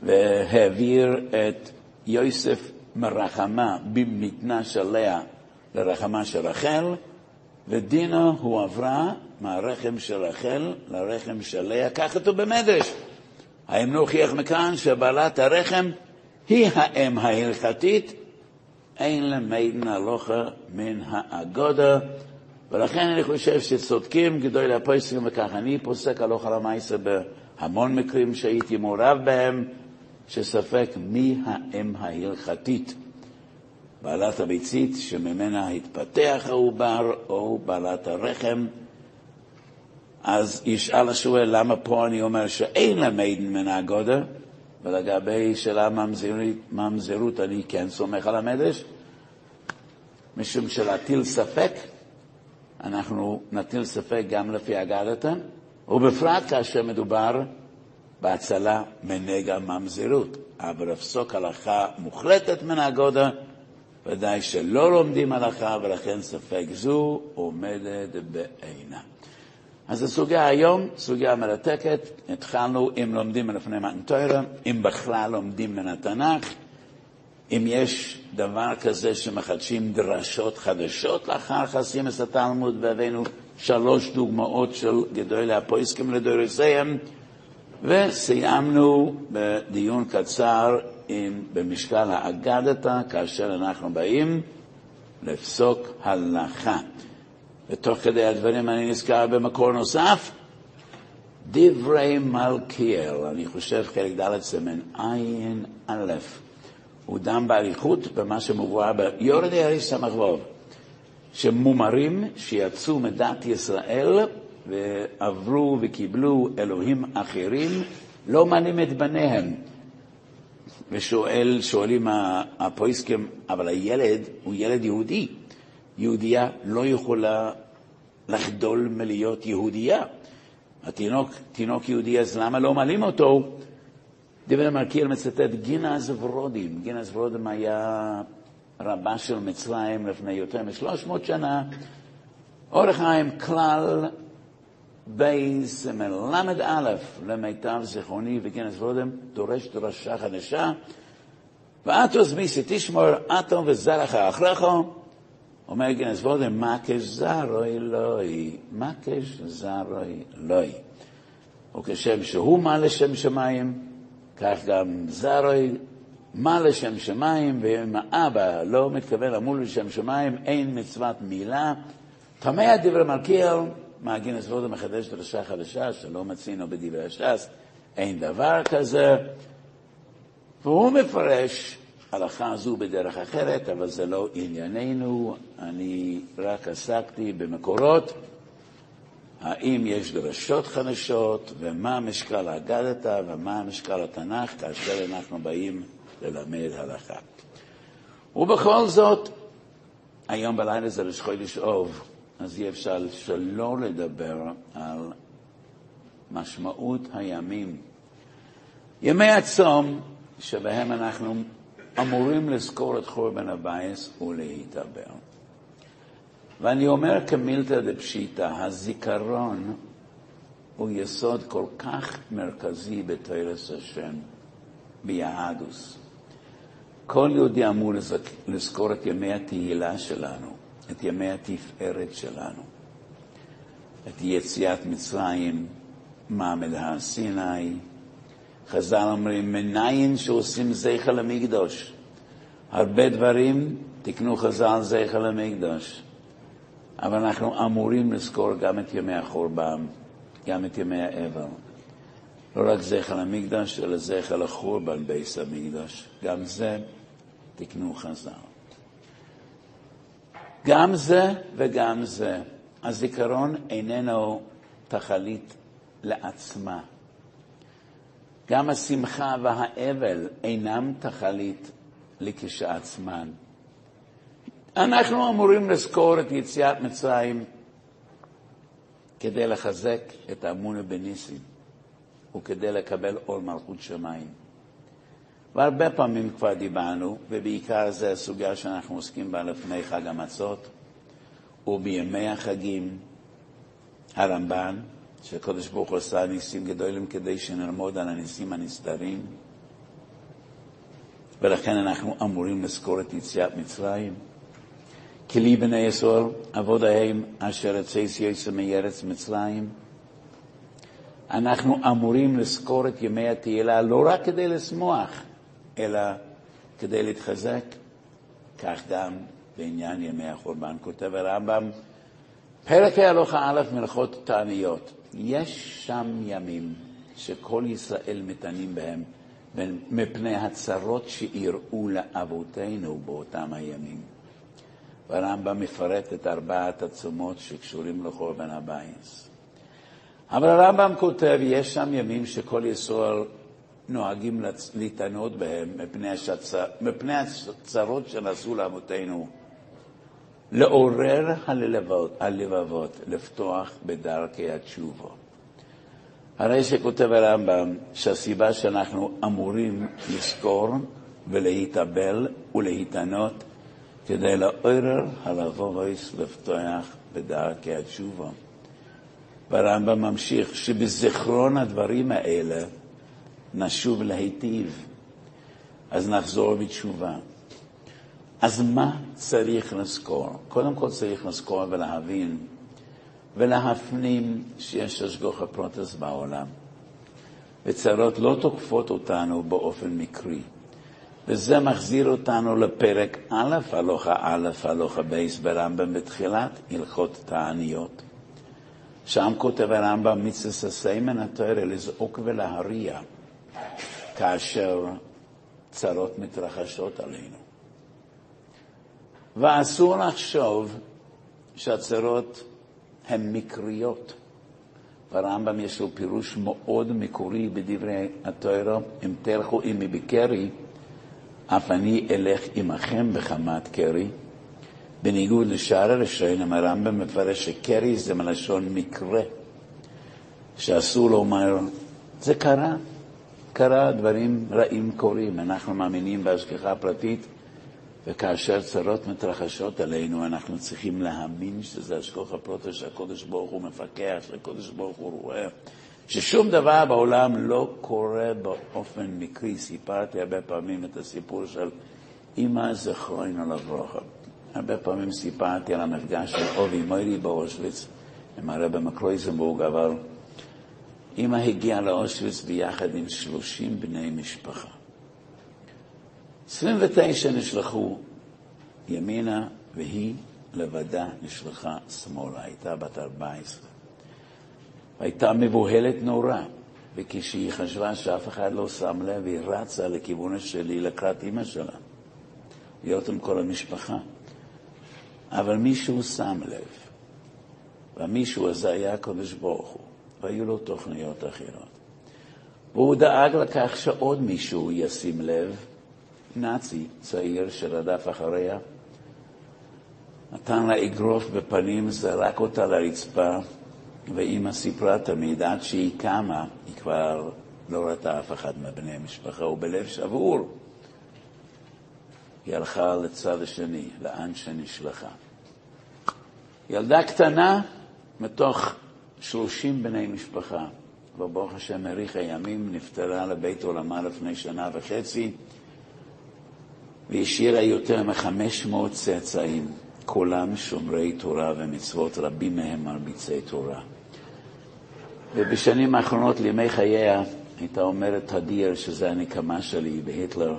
והעביר את יוסף מרחמה במתנה של לאה לרחמה של רחל, ודינה הועברה מהרחם של רחל לרחם של לאה, כך כתוב במדרש. האם נוכיח מכאן שבעלת הרחם היא האם ההלכתית, אין למיידן הלוכה מן האגודה, ולכן אני חושב שצודקים גדולי הפויסקים וכך. אני פוסק הלוכה למעשה בהמון מקרים שהייתי מעורב בהם, שספק מי האם ההלכתית. בעלת הביצית שממנה התפתח העובר, או בעלת הרחם. אז ישאל השואל למה פה אני אומר שאין למיידן מן האגודה, ולגבי שאלה ממזרות אני כן סומך על המדרש, משום שלהטיל ספק, אנחנו נטיל ספק גם לפי אגדתא, ובפרט כאשר מדובר בהצלה מנגע ממזרות. אבל לפסוק הלכה מוחלטת מן האגודה, ודאי שלא לומדים הלכה, ולכן ספק זו עומדת בעינה. אז הסוגיה היום, סוגיה מרתקת, התחלנו אם לומדים מלפני מתנתוירה, אם בכלל לומדים מן התנ"ך, אם יש דבר כזה שמחדשים דרשות חדשות לאחר חסימס התלמוד, והבאנו שלוש דוגמאות של גדולי הפויסקים לדורסיהם, וסיימנו בדיון קצר עם, במשקל האגדתא, כאשר אנחנו באים לפסוק הלכה. ותוך כדי הדברים אני נזכר במקור נוסף, דברי מלכיאל, אני חושב חלק ד' סמן עין א', הוא דם באריכות במה שמובא ביורדי הרי ס"ו, שמומרים שיצאו מדת ישראל ועברו וקיבלו אלוהים אחרים, לא מנים את בניהם. ושואל, שואלים הפויסקים, אבל הילד הוא ילד יהודי. יהודייה לא יכולה לחדול מלהיות יהודייה. התינוק, תינוק יהודי, אז למה לא מעלים אותו? דיבר מלכיאל מצטט גינז ורודים. גינז ורודים היה רבה של מצרים לפני יותר מ-300 שנה. אורך חיים כלל בייס מל"א, למיטב זיכרוני וגינז ורודים, דורש דרשה חדשה. ואתוס מיסי תשמור אטום וזרח אחריך אומר גנס וודם, מקש זרוי לוי, מקש זרוי לוי. וכשם שהוא מה לשם שמיים, כך גם זרוי מה לשם שמיים, ואם האבא לא מתכוון למול לשם שמיים, אין מצוות מילה. טמא דברי מלכיאל, מה גינס וודם מחדש דרשה חדשה, שלא מצינו בדברי הש"ס, אין דבר כזה. והוא מפרש הלכה זו בדרך אחרת, אבל זה לא ענייננו, אני רק עסקתי במקורות, האם יש דרשות חדשות, ומה משקל האגדתא ומה משקל התנ"ך כאשר אנחנו באים ללמד הלכה. ובכל זאת, היום בלילה זה ראש חודש אוב, אז אי אפשר שלא לדבר על משמעות הימים. ימי הצום שבהם אנחנו אמורים לזכור את חורבן הבייס ולהתעבר. ואני אומר כמילתא דפשיטא, הזיכרון הוא יסוד כל כך מרכזי בתרס השם, ביהדוס. כל יהודי אמור לזכור את ימי התהילה שלנו, את ימי התפארת שלנו, את יציאת מצרים, מעמד הר סיני. חז"ל אומרים, מניין שעושים זכר למקדוש. הרבה דברים תקנו חז"ל זכר למקדוש. אבל אנחנו אמורים לזכור גם את ימי החורבן, גם את ימי האבל. לא רק זכר למקדש, אלא זכר לחורבן בייס המקדש. גם זה תקנו חז"ל. גם זה וגם זה. הזיכרון איננו תכלית לעצמה. גם השמחה והאבל אינם תכלית לכשעצמן. אנחנו אמורים לזכור את יציאת מצרים כדי לחזק את האמונה בניסים וכדי לקבל עול מלכות שמיים. והרבה פעמים כבר דיברנו, ובעיקר זו הסוגיה שאנחנו עוסקים בה לפני חג המצות, ובימי החגים, הרמב"ן, שהקדוש ברוך הוא עשה ניסים גדולים כדי שנלמוד על הניסים הנסתרים, ולכן אנחנו אמורים לזכור את יציאת מצרים. כלי בני ישראל, עבודיהם אשר יצא יצא מארץ מצרים. אנחנו אמורים לזכור את ימי התהילה לא רק כדי לשמוח, אלא כדי להתחזק, כך גם בעניין ימי החורבן. כותב הרמב"ם, פרק ההלכה א' מלאכות תעניות. יש שם ימים שכל ישראל מתענים בהם מפני הצרות שאירעו לאבותינו באותם הימים. והרמב"ם מפרט את ארבעת הצומות שקשורים לחורבן הבייס. אבל הרמב"ם כותב, יש שם ימים שכל ישראל נוהגים להתענות בהם מפני, השצר, מפני הצרות שנעשו לאבותינו, לעורר הלבבות, הלבבות, לפתוח בדרכי התשובה. הרי שכותב הרמב"ם שהסיבה שאנחנו אמורים לזכור ולהתאבל ולהתענות כדי לעורר הלבובויס לפתוח בדרכי התשובה. והרמב"ם ממשיך שבזיכרון הדברים האלה נשוב להיטיב, אז נחזור בתשובה. אז מה צריך לזכור? קודם כל צריך לזכור ולהבין ולהפנים שיש השגחה פרטית בעולם. וצרות לא תוקפות אותנו באופן מקרי. וזה מחזיר אותנו לפרק א', הלכה א', הלכה ב' ברמב"ם בתחילת הלכות תעניות. שם כותב הרמב"ם מצווה סיימן התואר לזעוק ולהריע כאשר צרות מתרחשות עלינו. ואסור לחשוב שהצרות הן מקריות. ברמב"ם יש לו פירוש מאוד מקורי בדברי התוארו, אם תלכו עמי בקרי, אף אני אלך עמכם בחמת קרי. בניגוד לשאר הראשונים, הרמב"ם מפרש שקרי זה מלשון מקרה, שאסור לומר, זה קרה, קרה, דברים רעים קורים, אנחנו מאמינים בהשגחה פרטית, וכאשר צרות מתרחשות עלינו, אנחנו צריכים להאמין שזה השגחה פרוטו שהקודש ברוך הוא מפקח, שהקודש ברוך הוא רואה, ששום דבר בעולם לא קורה באופן מקרי. סיפרתי הרבה פעמים את הסיפור של אמא זכרונו לברכה. הרבה פעמים סיפרתי על המפגש של אובי מוירי באושוויץ עם הרב מקרויזנבורג, אבל אמא הגיעה לאושוויץ ביחד עם שלושים בני משפחה. 29 נשלחו ימינה, והיא לבדה נשלחה שמאלה, הייתה בת 14. הייתה מבוהלת נורא, וכשהיא חשבה שאף אחד לא שם לב, היא רצה לכיוון השלי לקראת אמא שלה, להיות עם כל המשפחה. אבל מישהו שם לב, והמישהו הזה היה הקדוש ברוך הוא, והיו לו תוכניות אחרות. והוא דאג לכך שעוד מישהו ישים לב, נאצי צעיר שרדף אחריה, נתן לה אגרוף בפנים, זרק אותה לרצפה, ואימא סיפרה תמיד, עד שהיא קמה, היא כבר לא ראתה אף אחד מבני המשפחה, ובלב שבור היא הלכה לצד השני, לאן שנשלחה. ילדה קטנה מתוך שלושים בני משפחה, וברוך השם האריך הימים, נפטרה לבית עולמה לפני שנה וחצי, והשאירה יותר מחמש מאות צאצאים, כולם שומרי תורה ומצוות, רבים מהם מרביצי תורה. ובשנים האחרונות, לימי חייה, הייתה אומרת תדיר שזה הנקמה שלי בהיטלר.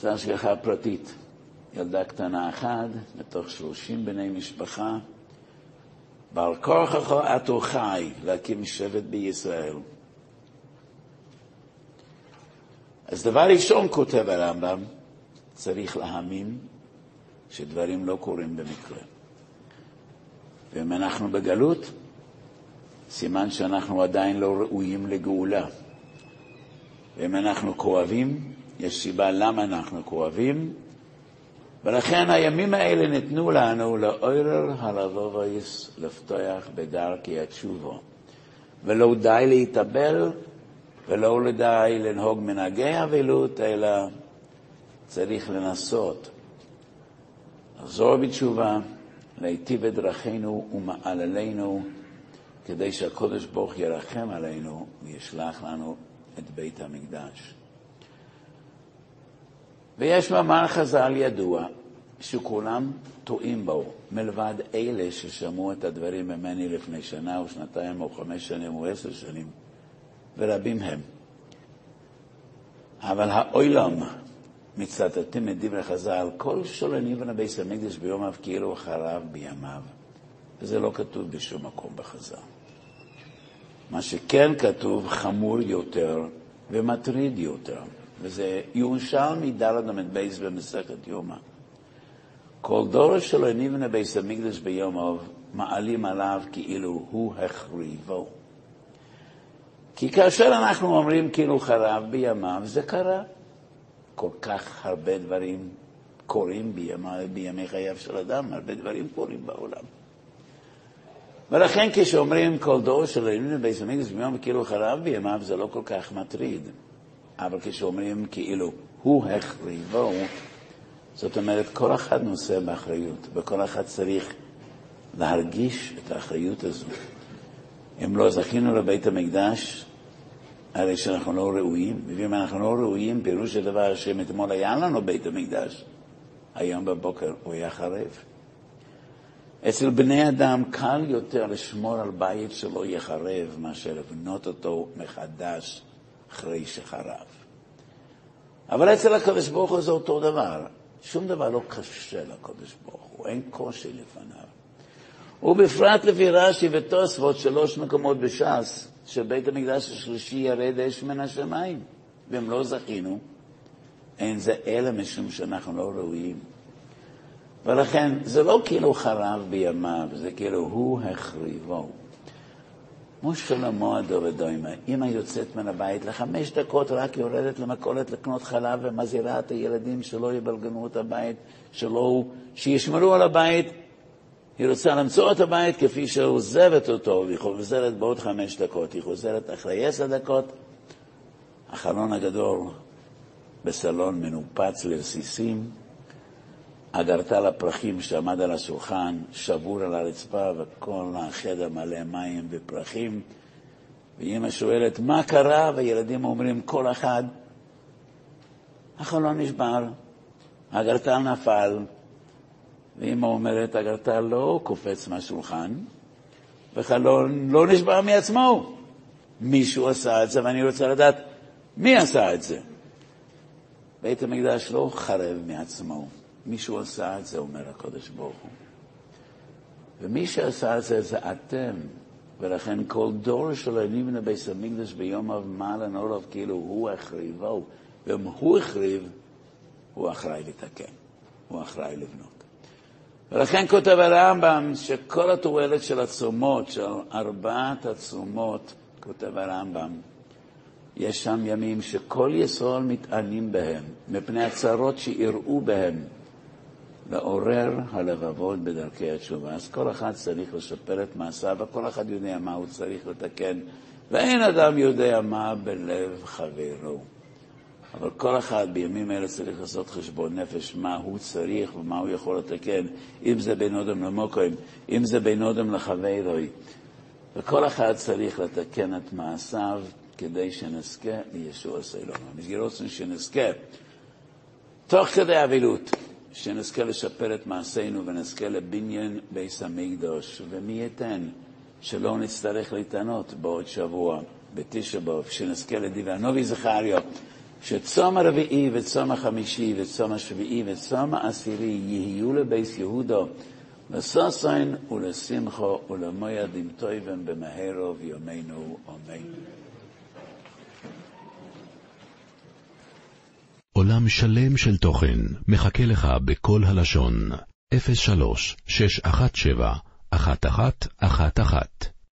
זו השגחה פרטית. ילדה קטנה אחת, מתוך שלושים בני משפחה, בעל כורחך עתו חי להקים שבט בישראל. אז דבר ראשון כותב הרמב"ם, צריך להאמין שדברים לא קורים במקרה. ואם אנחנו בגלות, סימן שאנחנו עדיין לא ראויים לגאולה. ואם אנחנו כואבים, יש סיבה למה אנחנו כואבים, ולכן הימים האלה ניתנו לנו לאוירר הלבובויס לפתוח בדרכי התשובו. ולא די להתאבל ולא די לנהוג מנהגי אבלות, אלא צריך לנסות לחזור בתשובה, להיטיב את דרכינו ומעללינו, כדי שהקודש ברוך ירחם עלינו וישלח לנו את בית המקדש. ויש מאמר חז"ל ידוע שכולם טועים בו, מלבד אלה ששמעו את הדברים ממני לפני שנה או שנתיים או חמש שנים או עשר שנים, ורבים הם. אבל האוילם מצטטים את דברי חז"ל, כל שולני בנה בית המקדש ביום אב כאילו חרב בימיו. וזה לא כתוב בשום מקום בחז"ל. מה שכן כתוב חמור יותר ומטריד יותר, וזה ירושלמי ד' ל"ב במסכת יומא. כל דור שלא נבנה בית המקדש ביום אב, מעלים עליו כאילו הוא החריבו. כי כאשר אנחנו אומרים כאילו חרב בימיו, זה קרה. כל כך הרבה דברים קורים בימי, בימי חייו של אדם, הרבה דברים קורים בעולם. ולכן כשאומרים כל דור של אלוהים בית המקדש ביום כאילו חרב בימיו, זה לא כל כך מטריד. אבל כשאומרים כאילו הוא החריבו, זאת אומרת, כל אחד נושא באחריות, וכל אחד צריך להרגיש את האחריות הזו. אם לא זכינו לבית המקדש, הרי שאנחנו לא ראויים, ואם אנחנו לא ראויים, פירוש הדבר שאם אתמול היה לנו בית המקדש, היום בבוקר הוא היה חרב. אצל בני אדם קל יותר לשמור על בית שלא יחרב מאשר לבנות אותו מחדש אחרי שחרב. אבל אצל הקדוש ברוך הוא זה אותו דבר. שום דבר לא קשה לקדוש ברוך הוא, אין קושי לפניו. ובפרט לפי רש"י ותוספות, שלוש מקומות בש"ס, שבית המקדש השלישי ירד אש מן השמיים, ואם לא זכינו, אין זה אלא משום שאנחנו לא ראויים. ולכן זה לא כאילו חרב בימיו, זה כאילו הוא החריבו. כמו שלמה הדור אדומה, אמא יוצאת מן הבית לחמש דקות, רק יורדת למכולת לקנות חלב ומזהירה את הילדים שלא יבלגנו את הבית, שלא, שישמרו על הבית. היא רוצה למצוא את הבית כפי שעוזבת אותו, והיא חוזרת בעוד חמש דקות. היא חוזרת אחרי עשר דקות, החלון הגדול בסלון מנופץ לרסיסים, אגרטל הפרחים שעמד על השולחן שבור על הרצפה וכל החדר מלא מים ופרחים. ואימא שואלת, מה קרה? והילדים אומרים, כל אחד, החלון נשבר, האגרטל נפל, ואימא אומרת, האגרטל לא קופץ מהשולחן, וחלון לא נשבר מעצמו. מישהו עשה את זה, ואני רוצה לדעת מי עשה את זה. בית המקדש לא חרב מעצמו. מישהו עשה את זה, אומר הקדוש ברוך הוא. ומי שעשה את זה זה אתם, ולכן כל דור שלא נבנה בית המקדש ביום אב מעלן עולב כאילו הוא החריבו, ואם הוא החריב, הוא אחראי לתקן, הוא אחראי לבנות. ולכן כותב הרמב"ם שכל התועלת של הצומות, של ארבעת הצומות, כותב הרמב"ם, יש שם ימים שכל יסוד מתענים בהם, מפני הצרות שאירעו בהם, לעורר הלבבות בדרכי התשובה. אז כל אחד צריך לשפר את מעשיו, וכל אחד יודע מה הוא צריך לתקן ואין אדם יודע מה בלב חברו. אבל כל אחד בימים אלה צריך לעשות חשבון נפש, מה הוא צריך ומה הוא יכול לתקן, אם זה בין אודם למוקוים, אם זה בין אודם לחברוי. וכל אחד צריך לתקן את מעשיו כדי שנזכה לישוע סלום. רוצה שנזכה, תוך כדי אבילות, שנזכה לשפר את מעשינו ונזכה לבניין ביס המקדוש, ומי ייתן שלא נצטרך להתענות בעוד שבוע, בתשע באב, שנזכה לדיבי הנובי זכריה. שצום הרביעי וצום החמישי וצום השביעי וצום העשירי יהיו לבייס יהודו לששון ולשמחו ולמויד עם טויבם במהרו ויומנו אמן. עולם שלם של תוכן מחכה לך בכל הלשון, 03 617 1111